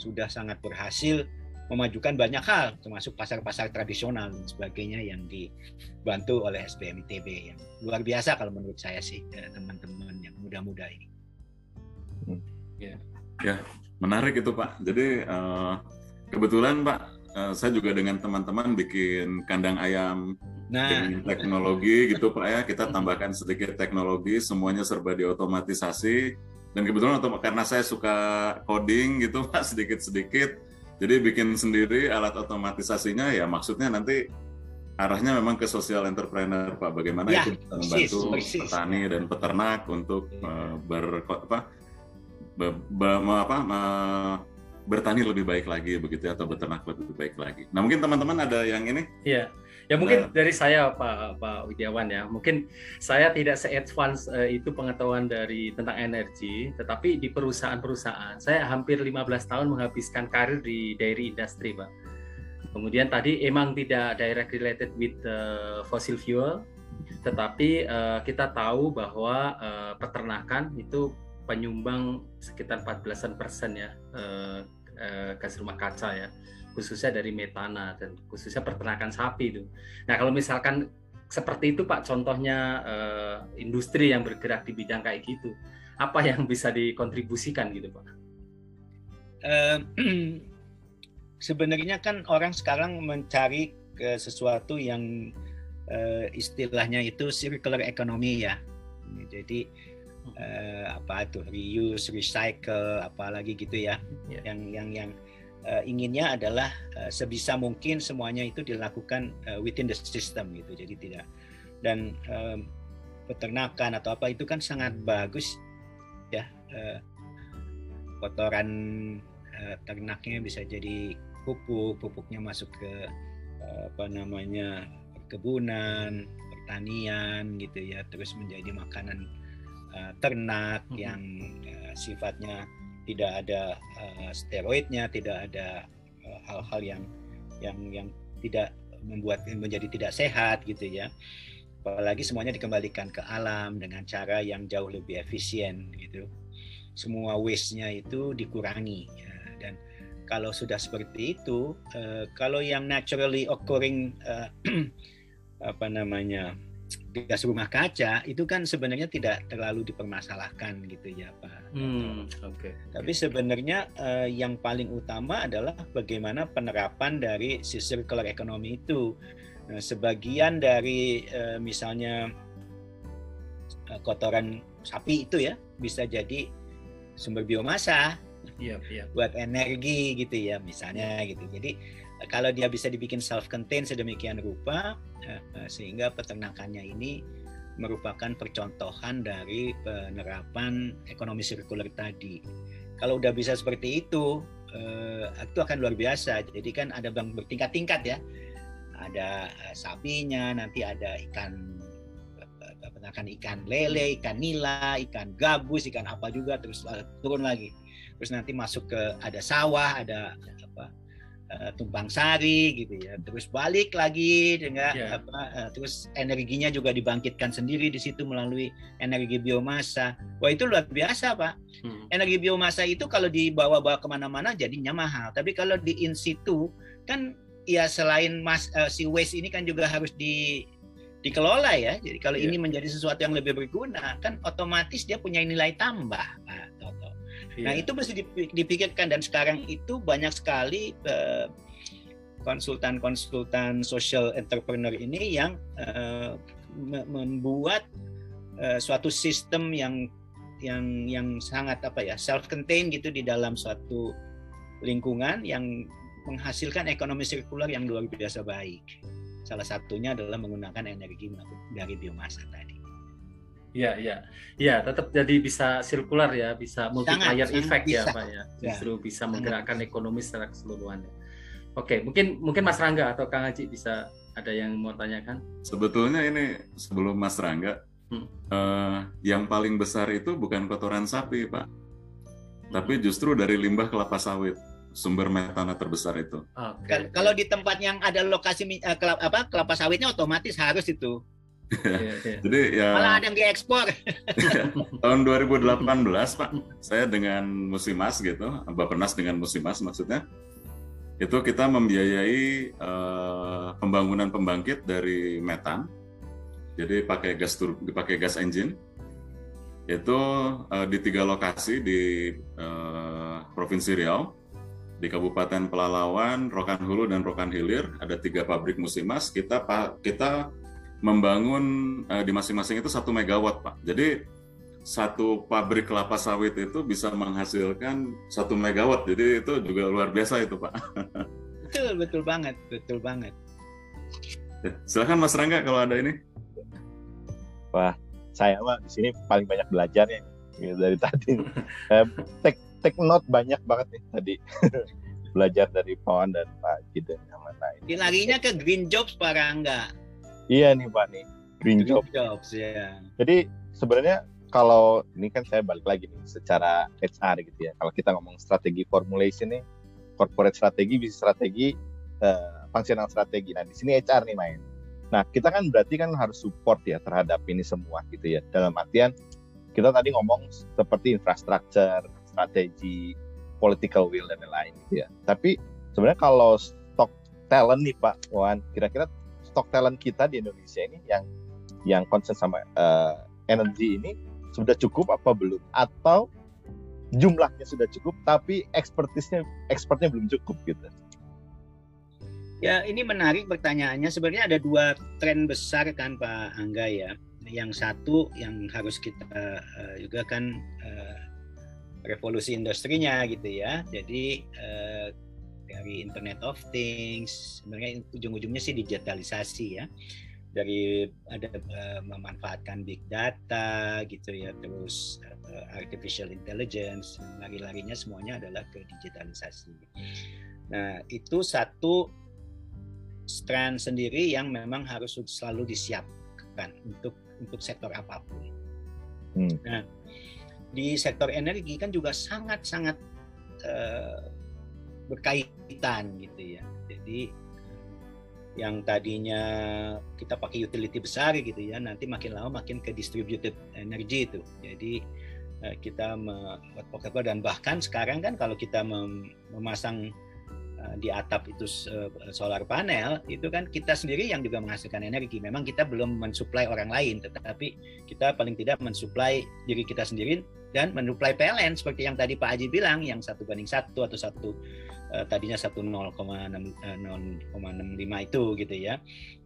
sudah sangat berhasil memajukan banyak hal termasuk pasar-pasar tradisional dan sebagainya yang dibantu oleh SBM ITB yang luar biasa kalau menurut saya sih teman-teman yang muda-muda ini. Ya. ya, menarik itu Pak. Jadi uh, kebetulan Pak, uh, saya juga dengan teman-teman bikin kandang ayam nah. dengan teknologi gitu Pak ya. Kita tambahkan sedikit teknologi, semuanya serba diotomatisasi. Dan kebetulan karena saya suka coding gitu Pak sedikit-sedikit jadi bikin sendiri alat otomatisasinya ya maksudnya nanti arahnya memang ke social entrepreneur Pak. Bagaimana ya, itu membantu persis, petani dan peternak untuk uh, ber apa, ber, ber, apa bertani lebih baik lagi begitu ya, atau beternak lebih baik lagi. Nah mungkin teman-teman ada yang ini? Iya. Ya mungkin nah. dari saya Pak Pak Widiawan ya, mungkin saya tidak se-advance uh, itu pengetahuan dari tentang energi, tetapi di perusahaan-perusahaan saya hampir 15 tahun menghabiskan karir di dairy industry Pak. Kemudian tadi emang tidak direct related with uh, fossil fuel, tetapi uh, kita tahu bahwa uh, peternakan itu penyumbang sekitar 14 persen ya uh, uh, gas rumah kaca ya khususnya dari metana dan khususnya peternakan sapi itu. Nah kalau misalkan seperti itu Pak contohnya uh, industri yang bergerak di bidang kayak gitu, apa yang bisa dikontribusikan gitu Pak? Uh, sebenarnya kan orang sekarang mencari ke sesuatu yang uh, istilahnya itu circular economy ya. Jadi uh, apa itu reuse, recycle, apalagi gitu ya, yeah. yang yang yang uh, inginnya adalah uh, sebisa mungkin semuanya itu dilakukan uh, within the system gitu jadi tidak dan um, peternakan atau apa itu kan sangat bagus ya uh, kotoran uh, ternaknya bisa jadi pupuk pupuknya masuk ke uh, apa namanya perkebunan pertanian gitu ya terus menjadi makanan uh, ternak hmm. yang uh, sifatnya tidak ada uh, steroidnya, tidak ada eh, hal-hal uh, yang yang yang tidak membuat menjadi tidak sehat gitu ya. Apalagi semuanya dikembalikan ke alam dengan cara yang jauh lebih efisien gitu. Semua waste-nya itu dikurangi ya. dan kalau sudah seperti itu, uh, kalau yang naturally occurring uh, apa namanya gas rumah kaca itu kan sebenarnya tidak terlalu dipermasalahkan gitu ya Pak. Hmm, Oke. Okay. Tapi sebenarnya uh, yang paling utama adalah bagaimana penerapan dari si circular economy itu. Nah, sebagian dari uh, misalnya uh, kotoran sapi itu ya bisa jadi sumber biomasa. Iya, iya. Buat energi gitu ya misalnya gitu. Jadi kalau dia bisa dibikin self contained sedemikian rupa eh, eh, sehingga peternakannya ini merupakan percontohan dari penerapan ekonomi sirkuler tadi. Kalau udah bisa seperti itu, eh, itu akan luar biasa. Jadi kan ada bang bertingkat-tingkat ya. Ada sapinya, nanti ada ikan peternakan ikan lele, ikan nila, ikan gabus, ikan apa juga terus turun lagi. Terus nanti masuk ke ada sawah, ada uh, tumpang sari gitu ya terus balik lagi dengan yeah. apa uh, terus energinya juga dibangkitkan sendiri di situ melalui energi biomasa wah itu luar biasa pak hmm. energi biomasa itu kalau dibawa-bawa ke mana-mana jadinya mahal tapi kalau di in situ kan ya selain mas uh, si waste ini kan juga harus di dikelola ya jadi kalau yeah. ini menjadi sesuatu yang lebih berguna kan otomatis dia punya nilai tambah pak Nah iya. itu mesti dipikirkan dan sekarang itu banyak sekali eh, konsultan-konsultan social entrepreneur ini yang uh, membuat uh, suatu sistem yang yang yang sangat apa ya self contained gitu di dalam suatu lingkungan yang menghasilkan ekonomi sirkular yang luar biasa baik. Salah satunya adalah menggunakan energi dari biomasa tadi. Iya, iya. Iya, tetap jadi bisa sirkular ya, bisa multiplier effect ya, Pak ya. ya. Justru ya. bisa menggerakkan ekonomi secara keseluruhan. Ya. Oke, mungkin mungkin Mas Rangga atau Kang Haji bisa ada yang mau tanyakan? Sebetulnya ini sebelum Mas Rangga, hmm. eh, yang paling besar itu bukan kotoran sapi, Pak. Hmm. Tapi justru dari limbah kelapa sawit sumber metana terbesar itu. Okay. Kalau di tempat yang ada lokasi uh, kelapa, apa kelapa sawitnya otomatis harus itu Iya, iya. Jadi ya malah ada yang diekspor. tahun 2018 Pak, saya dengan Musimas gitu, Bapenas dengan Musimas maksudnya, itu kita membiayai uh, pembangunan pembangkit dari metan. Jadi pakai gas dipakai gas engine. Itu uh, di tiga lokasi di uh, Provinsi Riau, di Kabupaten Pelalawan, Rokan Hulu dan Rokan Hilir ada tiga pabrik musimas. Kita kita membangun uh, di masing-masing itu satu megawatt, Pak. Jadi satu pabrik kelapa sawit itu bisa menghasilkan satu megawatt. Jadi itu juga luar biasa itu, Pak. Betul, betul banget, betul banget. Ya, silakan Mas Rangga kalau ada ini. Wah, saya mah di sini paling banyak belajar ya gitu, dari tadi. eh, take take note banyak banget nih tadi. belajar dari Pawan dan Pak Gide yang lain. Larinya ke green jobs Pak Rangga. Iya nih Pak nih, green, green jobs. jobs ya. Jadi sebenarnya kalau ini kan saya balik lagi nih secara HR gitu ya. Kalau kita ngomong strategi formulation nih, corporate strategi, bisnis strategi, uh, functional strategi. Nah di sini HR nih main. Nah kita kan berarti kan harus support ya terhadap ini semua gitu ya. Dalam artian kita tadi ngomong seperti infrastruktur, strategi, political will dan lain-lain gitu ya. Tapi sebenarnya kalau stok talent nih Pak Wan, kira-kira stok talent kita di Indonesia ini yang yang concern sama uh, energi ini sudah cukup apa belum atau jumlahnya sudah cukup tapi ekspertisnya expertnya belum cukup gitu. Ya ini menarik pertanyaannya. Sebenarnya ada dua tren besar kan Pak Angga ya. Yang satu yang harus kita uh, juga kan uh, revolusi industrinya gitu ya. Jadi uh, dari Internet of Things sebenarnya ujung-ujungnya sih digitalisasi ya dari ada uh, memanfaatkan big data gitu ya terus uh, artificial intelligence lari-larinya semuanya adalah ke digitalisasi. Nah itu satu strand sendiri yang memang harus selalu disiapkan untuk untuk sektor apa pun. Hmm. Nah di sektor energi kan juga sangat-sangat uh, berkaitan gitu ya. Jadi yang tadinya kita pakai utility besar gitu ya nanti makin lama makin ke distributed energy itu jadi eh, kita membuat dan bahkan sekarang kan kalau kita memasang eh, di atap itu eh, solar panel itu kan kita sendiri yang juga menghasilkan energi memang kita belum mensuplai orang lain tetapi kita paling tidak mensuplai diri kita sendiri dan mensuplai PLN seperti yang tadi Pak Haji bilang yang satu banding satu atau satu uh, tadinya 1,0,65 eh, itu gitu ya.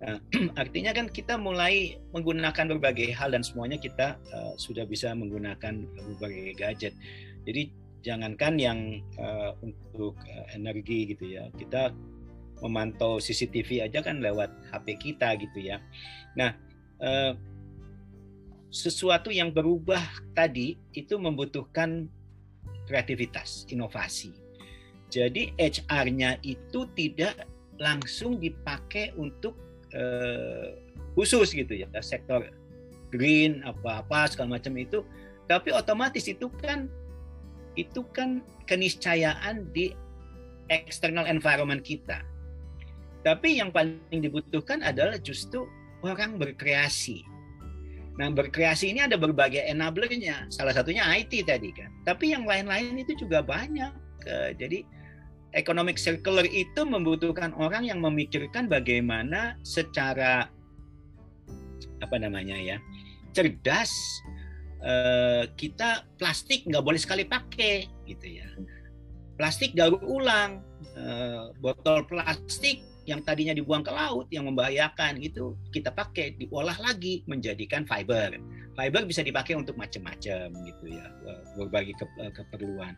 Uh, artinya kan kita mulai menggunakan berbagai hal dan semuanya kita sudah bisa menggunakan berbagai gadget. Jadi jangankan yang untuk energi gitu ya. Kita memantau CCTV aja kan lewat HP kita gitu ya. Nah, sesuatu yang berubah tadi itu membutuhkan kreativitas, inovasi jadi HR-nya itu tidak langsung dipakai untuk uh, khusus gitu ya sektor green apa-apa segala macam itu tapi otomatis itu kan itu kan keniscayaan di external environment kita. Tapi yang paling dibutuhkan adalah justru orang berkreasi. Nah, berkreasi ini ada berbagai enablernya. Salah satunya IT tadi kan. Tapi yang lain-lain itu juga banyak. Jadi economic circular itu membutuhkan orang yang memikirkan bagaimana secara apa namanya ya cerdas uh, kita plastik nggak boleh sekali pakai gitu ya. Plastik daur ulang uh, botol plastik yang tadinya dibuang ke laut yang membahayakan itu kita pakai diolah lagi menjadikan fiber. Fiber bisa dipakai untuk macam-macam gitu ya berbagai ke, keperluan.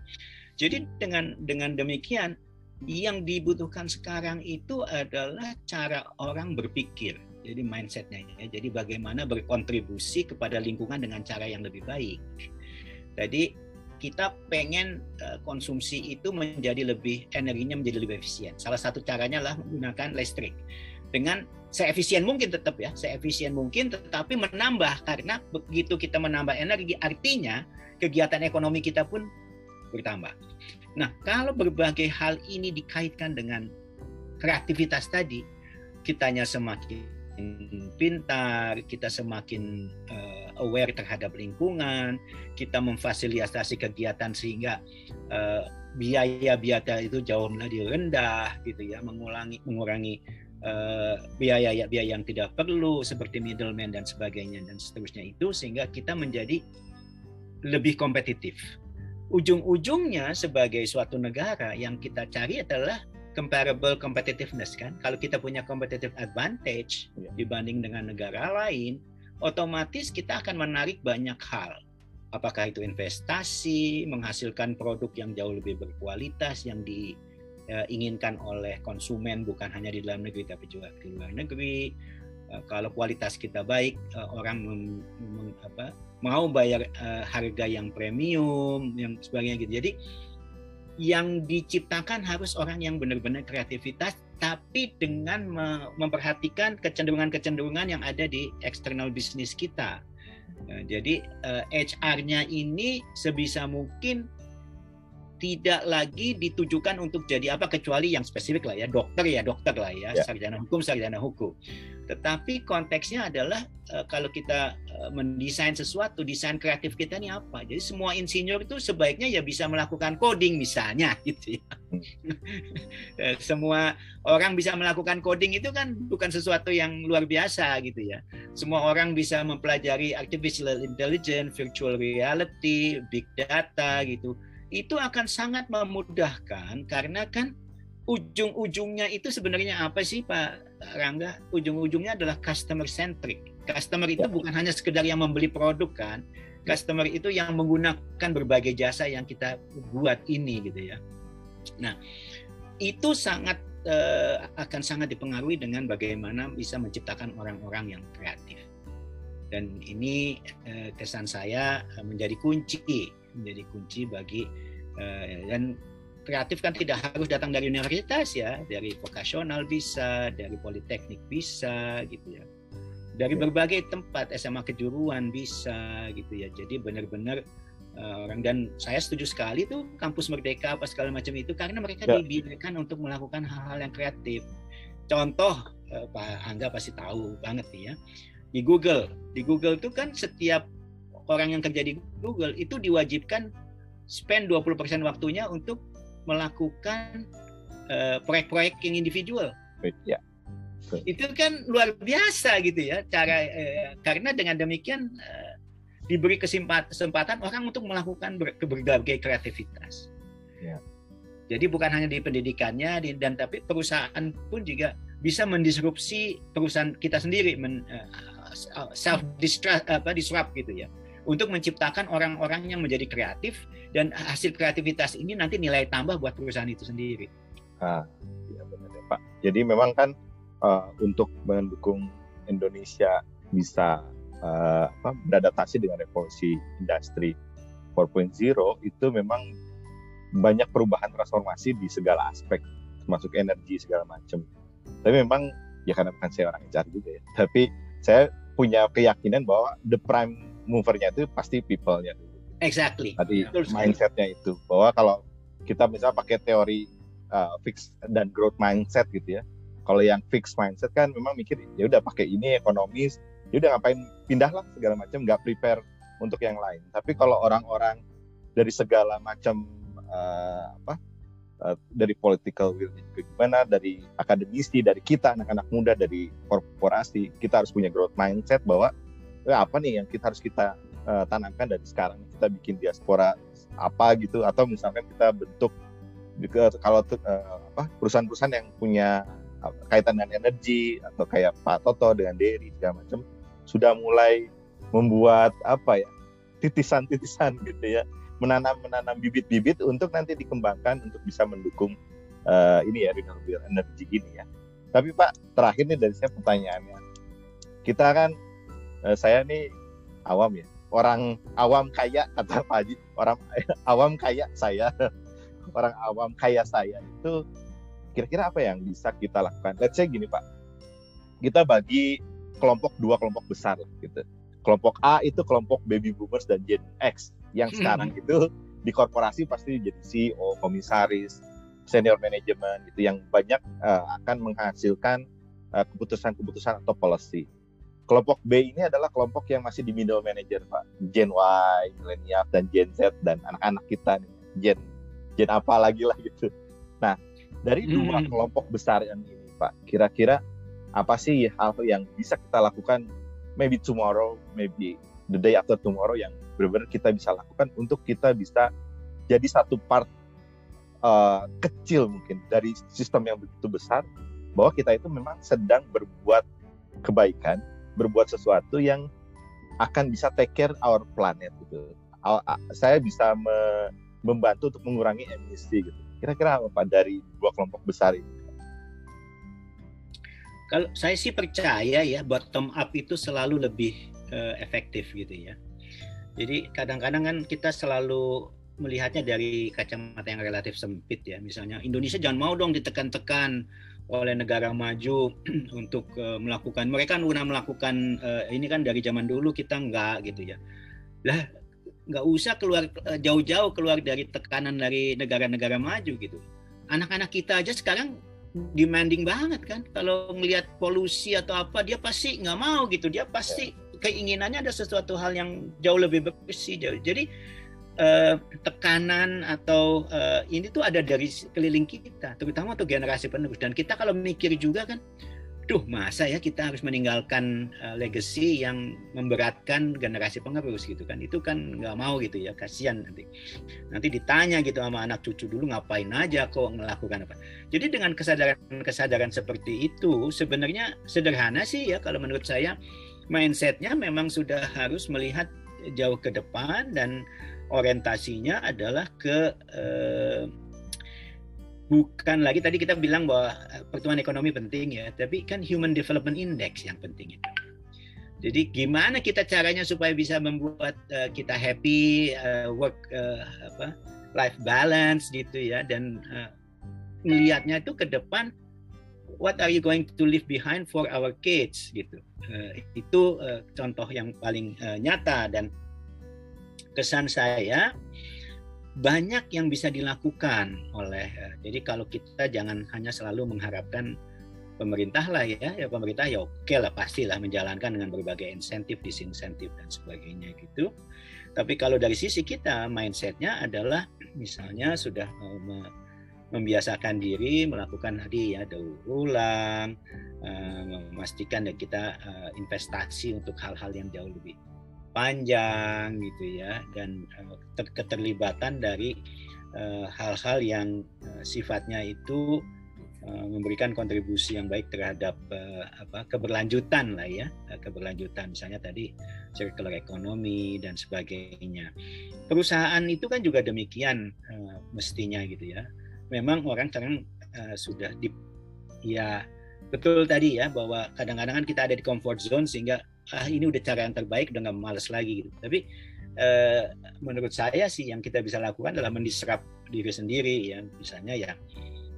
Jadi dengan dengan demikian yang dibutuhkan sekarang itu adalah cara orang berpikir. Jadi mindsetnya ya. Jadi bagaimana berkontribusi kepada lingkungan dengan cara yang lebih baik. Jadi kita pengen eh, konsumsi itu menjadi lebih energinya menjadi lebih efisien. Salah satu caranya adalah menggunakan listrik dengan seefisien mungkin tetap ya, seefisien mungkin tetapi menambah karena begitu kita menambah energi artinya kegiatan ekonomi kita pun bertambah. Nah, kalau berbagai hal ini dikaitkan dengan kreativitas tadi, kitanya semakin pintar, kita semakin uh, aware terhadap lingkungan, kita memfasilitasi kegiatan sehingga uh, biaya-biaya itu jauh lebih rendah gitu ya, mengurangi mengurangi uh, biaya biaya yang tidak perlu seperti middleman dan sebagainya dan seterusnya itu sehingga kita menjadi lebih kompetitif. Ujung-ujungnya sebagai suatu negara yang kita cari adalah comparable competitiveness kan. Kalau kita punya competitive advantage ya. dibanding dengan negara lain, otomatis kita akan menarik banyak hal apakah itu investasi, menghasilkan produk yang jauh lebih berkualitas yang diinginkan oleh konsumen bukan hanya di dalam negeri tapi juga di luar negeri. Eh, kalau kualitas kita baik, eh, orang mem, mem, apa, mau bayar uh, harga yang premium, yang sebagainya gitu. Jadi yang diciptakan harus orang yang benar-benar kreativitas tapi dengan memperhatikan kecenderungan-kecenderungan yang ada di eksternal bisnis kita Nah, jadi uh, eh, HR-nya ini sebisa mungkin tidak lagi ditujukan untuk jadi apa kecuali yang spesifik lah ya dokter ya dokter lah ya, ya. sarjana hukum sarjana hukum tetapi konteksnya adalah uh, kalau kita uh, mendesain sesuatu desain kreatif kita ini apa? Jadi semua insinyur itu sebaiknya ya bisa melakukan coding misalnya gitu ya. Hmm. eh, semua orang bisa melakukan coding itu kan bukan sesuatu yang luar biasa gitu ya. Semua orang bisa mempelajari artificial intelligence virtual reality big data gitu. Itu akan sangat memudahkan karena kan ujung-ujungnya itu sebenarnya apa sih Pak Rangga? Ujung-ujungnya adalah customer centric. Customer itu ya. bukan hanya sekedar yang membeli produk kan. Customer itu yang menggunakan berbagai jasa yang kita buat ini gitu ya. Nah, itu sangat uh, akan sangat dipengaruhi dengan bagaimana bisa menciptakan orang-orang yang kreatif. Dan ini uh, kesan saya uh, menjadi kunci, menjadi kunci bagi uh, dan kreatif kan tidak harus datang dari universitas ya, dari vokasional bisa, dari politeknik bisa gitu ya. Dari berbagai tempat SMA kejuruan bisa gitu ya. Jadi benar-benar uh, orang dan saya setuju sekali tuh kampus merdeka apa segala macam itu karena mereka ya. dibiarkan untuk melakukan hal-hal yang kreatif. Contoh uh, Pak Angga pasti tahu banget nih ya. Di Google, di Google itu kan setiap orang yang kerja di Google itu diwajibkan spend 20% waktunya untuk melakukan uh, proyek-proyek yang individual. Ya. Itu kan luar biasa gitu ya cara uh, karena dengan demikian uh, diberi kesempatan orang untuk melakukan ber, berbagai kreativitas. Ya. Jadi bukan hanya di pendidikannya dan tapi perusahaan pun juga bisa mendisrupsi perusahaan kita sendiri men, uh, self disrupt apa disrupt gitu ya untuk menciptakan orang-orang yang menjadi kreatif dan hasil kreativitas ini nanti nilai tambah buat perusahaan itu sendiri. Ah, ya benar ya Pak. Jadi memang kan uh, untuk mendukung Indonesia bisa uh, beradaptasi dengan revolusi industri 4.0 itu memang banyak perubahan transformasi di segala aspek, termasuk energi segala macam. Tapi memang ya karena bukan saya orang HR juga ya, tapi saya punya keyakinan bahwa the prime movernya itu pasti people-nya dulu. Exactly. Tadi yeah. mindsetnya itu bahwa kalau kita misalnya pakai teori uh, fix dan growth mindset gitu ya. Kalau yang fix mindset kan memang mikir ya udah pakai ini ekonomis, ya udah ngapain pindah lah segala macam, nggak prepare untuk yang lain. Tapi kalau orang-orang dari segala macam uh, apa uh, dari political will gimana, dari akademisi, dari kita anak-anak muda, dari korporasi, kita harus punya growth mindset bahwa eh, apa nih yang kita harus kita uh, tanamkan dari sekarang? Kita bikin diaspora apa gitu? Atau misalkan kita bentuk kalau uh, apa perusahaan-perusahaan yang punya kaitan dengan energi atau kayak Pak Toto dengan Derry segala macam sudah mulai membuat apa ya titisan-titisan gitu ya menanam menanam bibit-bibit untuk nanti dikembangkan untuk bisa mendukung uh, ini ya renewable energy ini ya. Tapi Pak terakhir nih dari saya pertanyaannya. Kita kan saya nih awam ya. Orang awam kaya kata Pak Haji. Orang awam kaya saya. Orang awam kaya saya itu kira-kira apa yang bisa kita lakukan? Let's say gini Pak. Kita bagi kelompok dua kelompok besar gitu. Kelompok A itu kelompok baby boomers dan Gen X. Yang hmm. sekarang itu di korporasi pasti jadi CEO, komisaris, senior manajemen gitu yang banyak uh, akan menghasilkan keputusan keputusan-keputusan atau policy. Kelompok B ini adalah kelompok yang masih di middle manager, Pak. Gen Y, milenial, dan Gen Z, dan anak-anak kita, nih, Gen gen apa lagi lah gitu. Nah, dari dua hmm. kelompok besar yang ini, Pak, kira-kira apa sih hal yang bisa kita lakukan maybe tomorrow, maybe the day after tomorrow yang benar-benar kita bisa lakukan untuk kita bisa jadi satu part uh, kecil mungkin dari sistem yang begitu besar bahwa kita itu memang sedang berbuat kebaikan, berbuat sesuatu yang akan bisa take care our planet gitu. Saya bisa me membantu untuk mengurangi emisi gitu. Kira-kira apa dari dua kelompok besar ini? Kalau saya sih percaya ya bottom up itu selalu lebih uh, efektif gitu ya. Jadi kadang-kadang kan kita selalu melihatnya dari kacamata yang relatif sempit ya. Misalnya Indonesia jangan mau dong ditekan-tekan oleh negara maju untuk uh, melakukan mereka udah melakukan uh, ini kan dari zaman dulu kita enggak gitu ya. Lah nggak usah keluar jauh-jauh keluar dari tekanan dari negara-negara maju gitu. Anak-anak kita aja sekarang demanding banget kan kalau ngelihat polusi atau apa dia pasti nggak mau gitu dia pasti keinginannya ada sesuatu hal yang jauh lebih bersih jauh. Jadi uh, tekanan atau uh, ini tuh ada dari keliling kita, terutama untuk generasi penerus. Dan kita kalau mikir juga kan, duh masa ya kita harus meninggalkan uh, legacy yang memberatkan generasi penerus gitu kan? Itu kan nggak mau gitu ya, kasihan nanti. Nanti ditanya gitu sama anak cucu dulu ngapain aja kok melakukan apa. Jadi dengan kesadaran-kesadaran seperti itu sebenarnya sederhana sih ya kalau menurut saya mindsetnya memang sudah harus melihat jauh ke depan dan orientasinya adalah ke eh, bukan lagi tadi kita bilang bahwa pertumbuhan ekonomi penting ya, tapi kan Human Development Index yang penting itu. Jadi gimana kita caranya supaya bisa membuat uh, kita happy, uh, work uh, apa, life balance gitu ya, dan uh, itu ke depan what are you going to leave behind for our kids gitu uh, itu uh, contoh yang paling uh, nyata dan kesan saya banyak yang bisa dilakukan oleh uh, jadi kalau kita jangan hanya selalu mengharapkan pemerintah lah ya ya pemerintah ya oke lah pastilah menjalankan dengan berbagai insentif disinsentif dan sebagainya gitu. Tapi kalau dari sisi kita mindsetnya adalah misalnya sudah uh, membiasakan diri melakukan tadi ya daur ulang, uh, memastikan dan kita investasi untuk hal-hal yang jauh lebih panjang gitu ya dan uh, keterlibatan dari hal-hal uh, yang uh, sifatnya itu memberikan kontribusi yang baik terhadap apa keberlanjutan lah ya keberlanjutan. Misalnya tadi circular economy dan sebagainya. Perusahaan itu kan juga demikian mestinya gitu ya. Memang orang sekarang sudah di ya betul tadi ya bahwa kadang-kadang kan kita ada di comfort zone sehingga ah ini udah cara yang terbaik udah nggak males lagi gitu. Tapi uh, menurut saya sih yang kita bisa lakukan adalah mendisrupt diri sendiri ya. Misalnya ya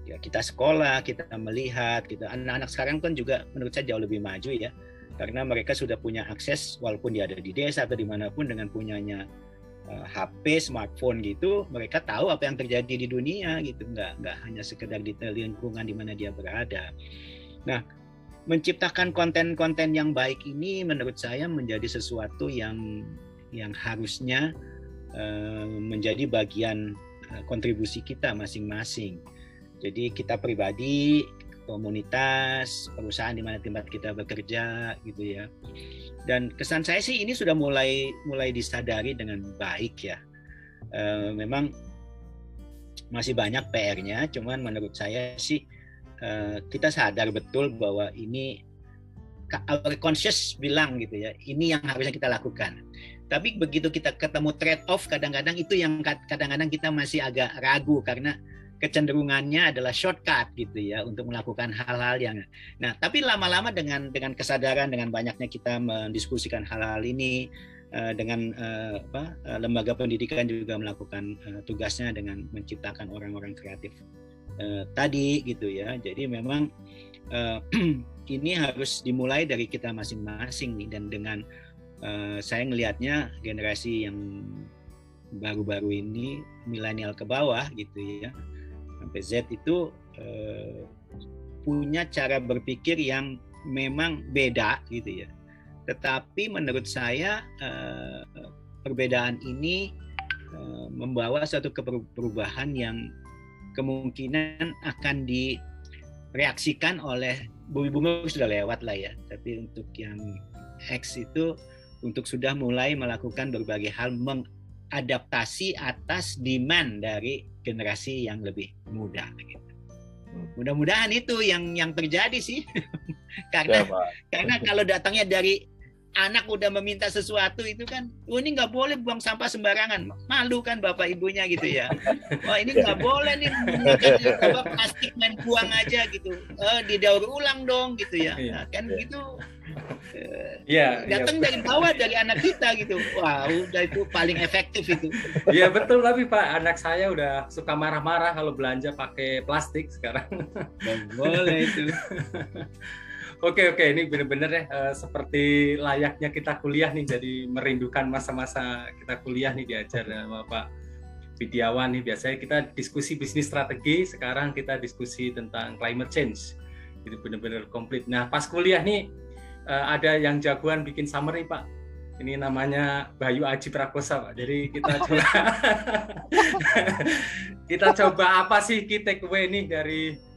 ya kita sekolah kita melihat kita anak-anak sekarang kan juga menurut saya jauh lebih maju ya. Karena mereka sudah punya akses walaupun dia ada di desa atau di mana pun dengan punyanya HP, eh, smartphone gitu, mereka tahu apa yang terjadi di dunia gitu, nggak nggak hanya sekedar di lingkungan di mana dia berada. Nah, menciptakan konten-konten yang baik ini menurut saya menjadi sesuatu yang yang harusnya uh, menjadi bagian uh, kontribusi kita masing-masing. Jadi kita pribadi, komunitas, perusahaan di mana tempat kita bekerja gitu ya dan kesan saya sih ini sudah mulai mulai disadari dengan baik ya. E, memang masih banyak PR-nya, cuman menurut saya sih e, kita sadar betul bahwa ini our conscious bilang gitu ya, ini yang harusnya kita lakukan. Tapi begitu kita ketemu trade off, kadang-kadang itu yang kadang-kadang kita masih agak ragu karena kecenderungannya adalah shortcut gitu ya untuk melakukan hal-hal yang nah tapi lama-lama dengan dengan kesadaran dengan banyaknya kita mendiskusikan hal-hal ini uh, dengan uh, apa, lembaga pendidikan juga melakukan tugasnya dengan menciptakan orang-orang kreatif uh, tadi gitu ya jadi memang uh, ini harus dimulai dari kita masing-masing nih dan dengan uh, saya melihatnya generasi yang baru-baru ini milenial ke bawah gitu ya sampai Z itu uh, punya cara berpikir yang memang beda gitu ya. Tetapi menurut saya uh, perbedaan ini uh, membawa suatu perubahan yang kemungkinan akan direaksikan oleh bumi bunga sudah lewat lah ya tapi untuk yang X itu untuk sudah mulai melakukan berbagai hal mengadaptasi atas demand dari generasi yang lebih muda gitu. Hmm. Mudah-mudahan itu yang yang terjadi sih. karena ya, karena kalau datangnya dari anak udah meminta sesuatu itu kan, oh ini nggak boleh buang sampah sembarangan, malu kan bapak ibunya gitu ya. Wah ini nggak boleh nih apa plastik main buang aja gitu, eh, didaur ulang dong gitu ya. Iya. Nah, kan gitu. Iya. Datang ya. dari bawah dari anak kita gitu. Wah udah itu paling efektif itu. Iya betul tapi pak anak saya udah suka marah-marah kalau belanja pakai plastik sekarang. boleh itu. Oke oke. Ini benar-benar ya uh, seperti layaknya kita kuliah nih jadi merindukan masa-masa kita kuliah nih diajar sama Pak Widiawan nih. Biasanya kita diskusi bisnis strategi sekarang kita diskusi tentang climate change. Itu benar-benar komplit. Nah pas kuliah nih uh, ada yang jagoan bikin summary Pak. Ini namanya Bayu Aji Prakosa Pak. Jadi kita coba kita coba apa sih key takeaway nih dari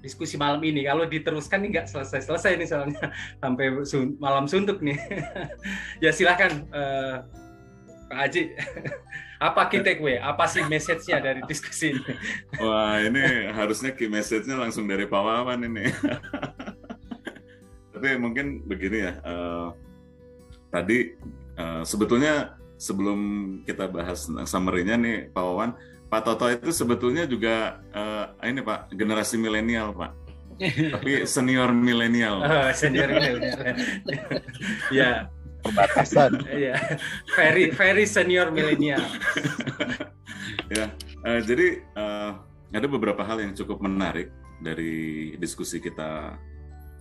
diskusi malam ini. Kalau diteruskan nih nggak selesai-selesai nih soalnya sampai sun malam suntuk nih. ya silahkan uh, Pak Haji. apa key takeaway? Apa sih message-nya dari diskusi ini? Wah ini harusnya key message-nya langsung dari Pak Wawan ini. Tapi mungkin begini ya. Uh, tadi uh, sebetulnya sebelum kita bahas summary-nya nih Pak Wawan, Pak Toto itu sebetulnya juga uh, ini Pak generasi milenial Pak, tapi senior milenial. Oh, senior milenial. ya. Perbatasan. Iya. very very senior milenial. ya. Uh, jadi uh, ada beberapa hal yang cukup menarik dari diskusi kita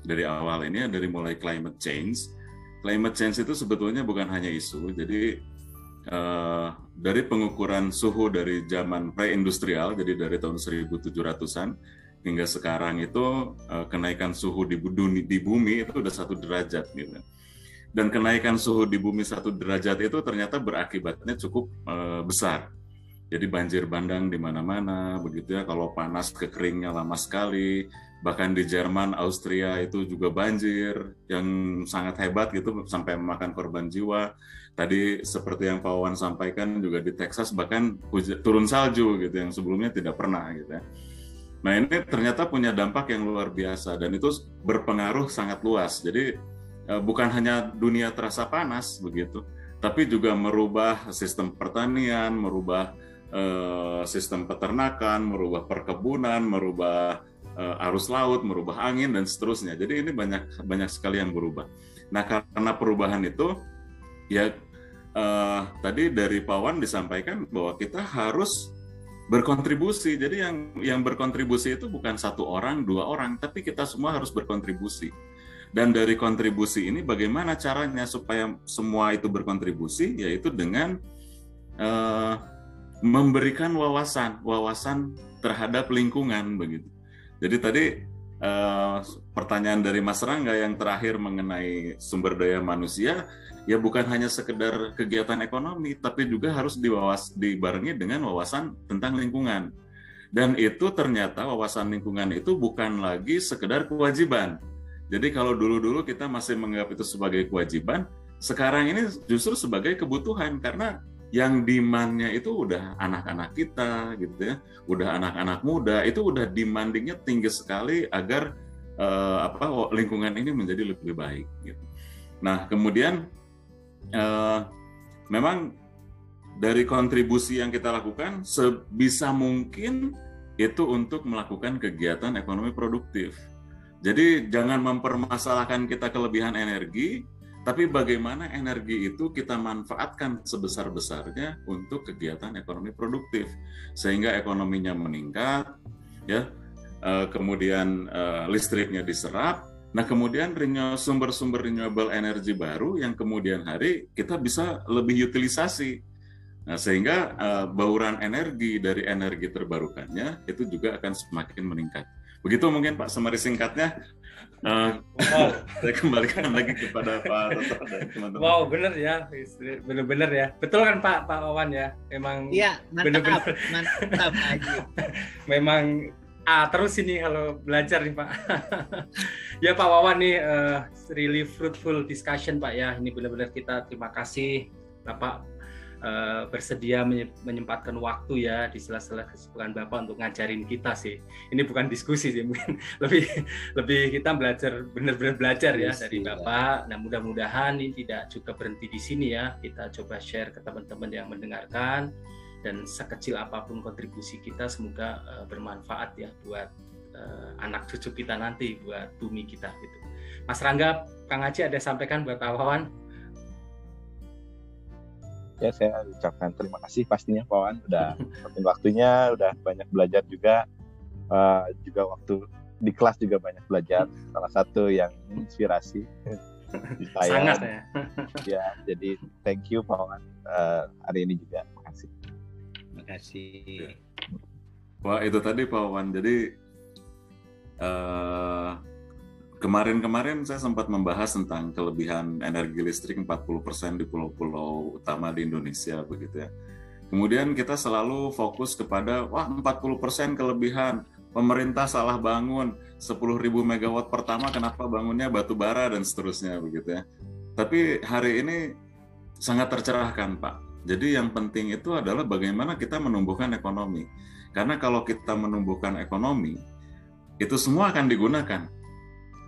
dari awal ini, dari mulai climate change. Climate change itu sebetulnya bukan hanya isu, jadi uh, dari pengukuran suhu dari zaman pre-industrial, jadi dari tahun 1700-an hingga sekarang itu uh, kenaikan suhu di bumi, di bumi itu udah satu derajat gitu. Dan kenaikan suhu di bumi satu derajat itu ternyata berakibatnya cukup uh, besar. Jadi banjir bandang di mana-mana, begitu ya. Kalau panas kekeringnya lama sekali, bahkan di Jerman, Austria itu juga banjir yang sangat hebat gitu sampai memakan korban jiwa. Tadi seperti yang Pak Wawan sampaikan juga di Texas bahkan turun salju gitu yang sebelumnya tidak pernah gitu ya. Nah ini ternyata punya dampak yang luar biasa dan itu berpengaruh sangat luas. Jadi eh, bukan hanya dunia terasa panas begitu, tapi juga merubah sistem pertanian, merubah eh, sistem peternakan, merubah perkebunan, merubah arus laut, merubah angin dan seterusnya. Jadi ini banyak banyak sekali yang berubah. Nah karena perubahan itu ya uh, tadi dari Pawan disampaikan bahwa kita harus berkontribusi. Jadi yang yang berkontribusi itu bukan satu orang, dua orang, tapi kita semua harus berkontribusi. Dan dari kontribusi ini bagaimana caranya supaya semua itu berkontribusi? Yaitu dengan uh, memberikan wawasan, wawasan terhadap lingkungan begitu. Jadi tadi uh, pertanyaan dari Mas Rangga yang terakhir mengenai sumber daya manusia, ya bukan hanya sekedar kegiatan ekonomi, tapi juga harus dibawas, dibarengi dengan wawasan tentang lingkungan. Dan itu ternyata wawasan lingkungan itu bukan lagi sekedar kewajiban. Jadi kalau dulu-dulu kita masih menganggap itu sebagai kewajiban, sekarang ini justru sebagai kebutuhan karena yang demandnya itu udah anak-anak kita gitu ya, udah anak-anak muda itu udah demandingnya tinggi sekali agar uh, apa lingkungan ini menjadi lebih baik. Gitu. Nah kemudian uh, memang dari kontribusi yang kita lakukan sebisa mungkin itu untuk melakukan kegiatan ekonomi produktif. Jadi jangan mempermasalahkan kita kelebihan energi, tapi bagaimana energi itu kita manfaatkan sebesar-besarnya untuk kegiatan ekonomi produktif? Sehingga ekonominya meningkat ya eh, kemudian eh, listriknya diserap. Nah kemudian sumber-sumber renewable energy baru yang kemudian hari kita bisa lebih utilisasi. Nah sehingga eh, bauran energi dari energi terbarukannya itu juga akan semakin meningkat Begitu mungkin Pak summary singkatnya. Uh, wow. saya kembalikan lagi kepada Pak Toto dan teman-teman. Wow, benar ya, benar-benar ya. Betul kan Pak Pak Wawan ya? Memang Iya, mantap, bener -bener. mantap Haji. Memang ah, terus ini kalau belajar nih Pak. ya Pak Wawan nih uh, really fruitful discussion Pak ya. Ini benar-benar kita terima kasih Bapak uh, bersedia menyempatkan waktu ya di sela-sela kesibukan Bapak untuk ngajarin kita sih. Ini bukan diskusi sih, mungkin lebih lebih kita belajar benar-benar belajar ya yes, dari Bapak. Nah, mudah-mudahan ini tidak juga berhenti di sini ya. Kita coba share ke teman-teman yang mendengarkan dan sekecil apa pun kontribusi kita semoga uh, bermanfaat ya buat uh, anak cucu kita nanti, buat bumi kita gitu. Mas Rangga, Kang Haji ada sampaikan buat awawan? Ya saya ucapkan terima kasih pastinya Pak Wan udah waktunya udah banyak belajar juga. Uh, juga waktu di kelas juga banyak belajar. Salah satu yang inspirasi. Di saya sangat ya. Ya jadi thank you Pak Wan uh, hari ini juga terima kasih. Terima kasih. Wah itu tadi Pak Wan jadi uh, Kemarin-kemarin saya sempat membahas tentang kelebihan energi listrik 40% di pulau-pulau utama di Indonesia begitu ya. Kemudian kita selalu fokus kepada wah 40% kelebihan pemerintah salah bangun 10.000 megawatt pertama kenapa bangunnya batu bara dan seterusnya begitu ya. Tapi hari ini sangat tercerahkan Pak. Jadi yang penting itu adalah bagaimana kita menumbuhkan ekonomi. Karena kalau kita menumbuhkan ekonomi, itu semua akan digunakan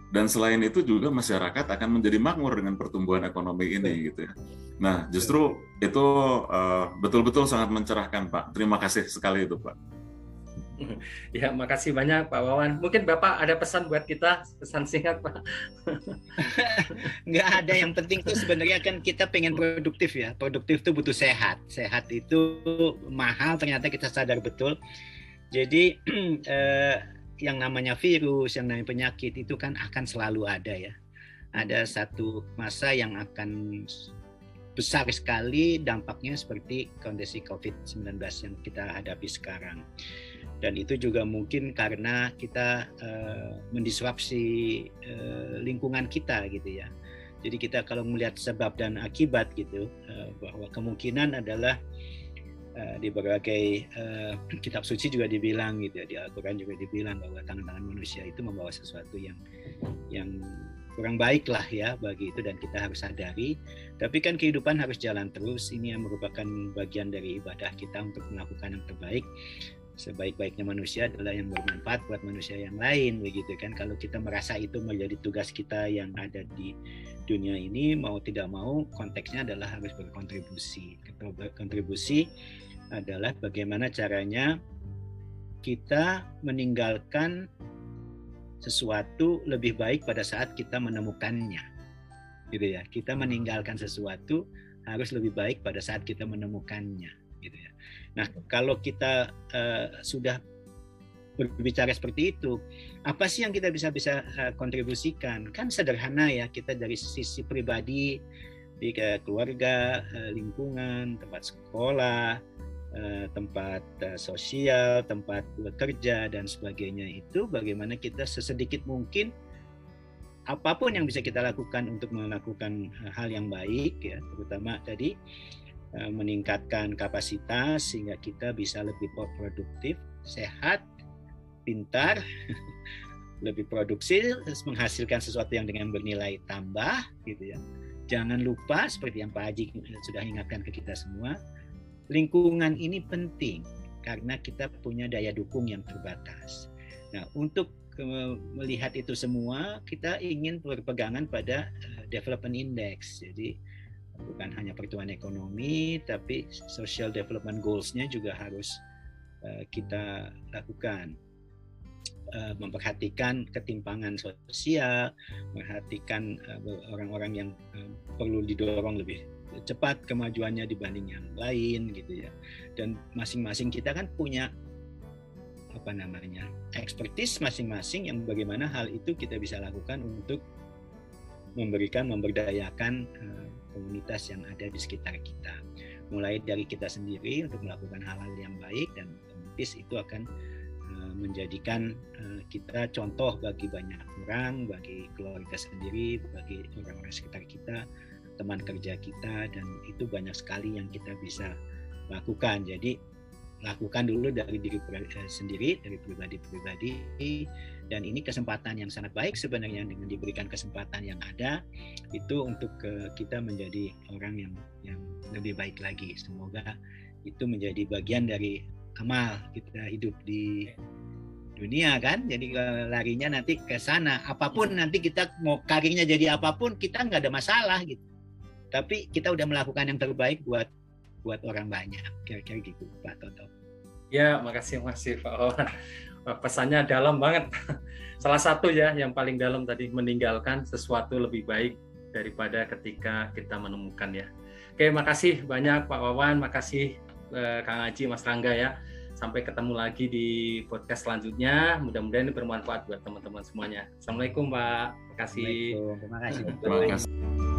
dan selain itu juga masyarakat akan menjadi makmur dengan pertumbuhan ekonomi ini gitu ya. Nah, justru itu eh, betul-betul uh, sangat mencerahkan Pak. Terima kasih sekali itu Pak. Ya, makasih banyak Pak Wawan. Mungkin Bapak ada pesan buat kita, pesan singkat Pak. Nggak ada, yang penting tuh sebenarnya kan kita pengen produktif ya. Produktif itu butuh sehat. Sehat itu mahal, ternyata kita sadar betul. Jadi eh, yang namanya virus, yang namanya penyakit itu kan akan selalu ada ya. Ada satu masa yang akan besar sekali dampaknya seperti kondisi COVID-19 yang kita hadapi sekarang. Dan itu juga mungkin karena kita uh, mendisrupsi uh, lingkungan kita gitu ya. Jadi kita kalau melihat sebab dan akibat gitu uh, bahwa kemungkinan adalah Eh, di berbagai uh, kitab suci juga dibilang gitu ya di Al-Qur'an juga dibilang bahwa tangan-tangan manusia itu membawa sesuatu yang yang kurang baik lah ya bagi itu dan kita harus sadari. Tapi kan kehidupan harus jalan terus. Ini yang merupakan bagian dari ibadah kita untuk melakukan yang terbaik sebaik-baiknya manusia adalah yang bermanfaat buat manusia yang lain begitu kan kalau kita merasa itu menjadi tugas kita yang ada di dunia ini mau tidak mau konteksnya adalah harus berkontribusi berkontribusi adalah bagaimana caranya kita meninggalkan sesuatu lebih baik pada saat kita menemukannya. Gitu ya. Kita meninggalkan sesuatu harus lebih baik pada saat kita menemukannya. Nah, kalau kita uh, sudah berbicara seperti itu, apa sih yang kita bisa bisa uh, kontribusikan? Kan sederhana ya, kita dari sisi pribadi, di keluarga, uh, lingkungan, tempat sekolah, Eh, tempat eh, sosial, tempat bekerja dan sebagainya itu bagaimana kita sesedikit mungkin apa pun yang bisa kita lakukan untuk melakukan eh, hal yang baik ya terutama tadi meningkatkan kapasitas sehingga kita bisa lebih produktif, sehat, pintar, lebih produksi, menghasilkan sesuatu yang dengan bernilai tambah gitu ya. Jangan lupa seperti yang Pak Haji sudah ingatkan ke kita semua, lingkungan ini penting karena kita punya daya dukung yang terbatas. Nah, untuk melihat itu semua, kita ingin berpegangan pada eh, development index. Jadi bukan hanya pertumbuhan ekonomi, tapi social development goals-nya juga harus eh, kita lakukan. Eh, memperhatikan ketimpangan sosial, memperhatikan orang-orang yang perlu didorong lebih cepat kemajuannya dibanding yang lain gitu ya dan masing-masing kita kan punya apa namanya ekspertis masing-masing yang bagaimana hal itu kita bisa lakukan untuk memberikan memberdayakan uh, komunitas yang ada di sekitar kita mulai dari kita sendiri untuk melakukan hal-hal yang baik dan otomatis itu akan uh, menjadikan uh, kita contoh bagi banyak orang, bagi keluarga sendiri, bagi orang-orang sekitar kita, teman kerja kita, dan itu banyak sekali yang kita bisa lakukan. Jadi lakukan dulu dari diri sendiri, dari pribadi-pribadi, dan ini kesempatan yang sangat baik sebenarnya dengan diberikan kesempatan yang ada itu untuk kita menjadi orang yang yang lebih baik lagi. Semoga itu menjadi bagian dari amal kita hidup di dunia kan? Jadi larinya nanti ke sana apa pun nanti kita mau karirnya jadi apa pun kita nggak ada masalah gitu. Tapi kita udah melakukan yang terbaik buat buat orang banyak. Kira-kira gitu Pak Toto. Ya makasih makasih Pak pesannya dalam banget salah satu ya yang paling dalam tadi meninggalkan sesuatu lebih baik daripada ketika kita menemukan ya oke makasih banyak Pak Wawan makasih eh, Kang Aji Mas Rangga ya Sampai ketemu lagi di podcast selanjutnya. Mudah-mudahan ini bermanfaat buat teman-teman semuanya. Assalamualaikum, Pak. Terima kasih. Terima kasih. Terima kasih.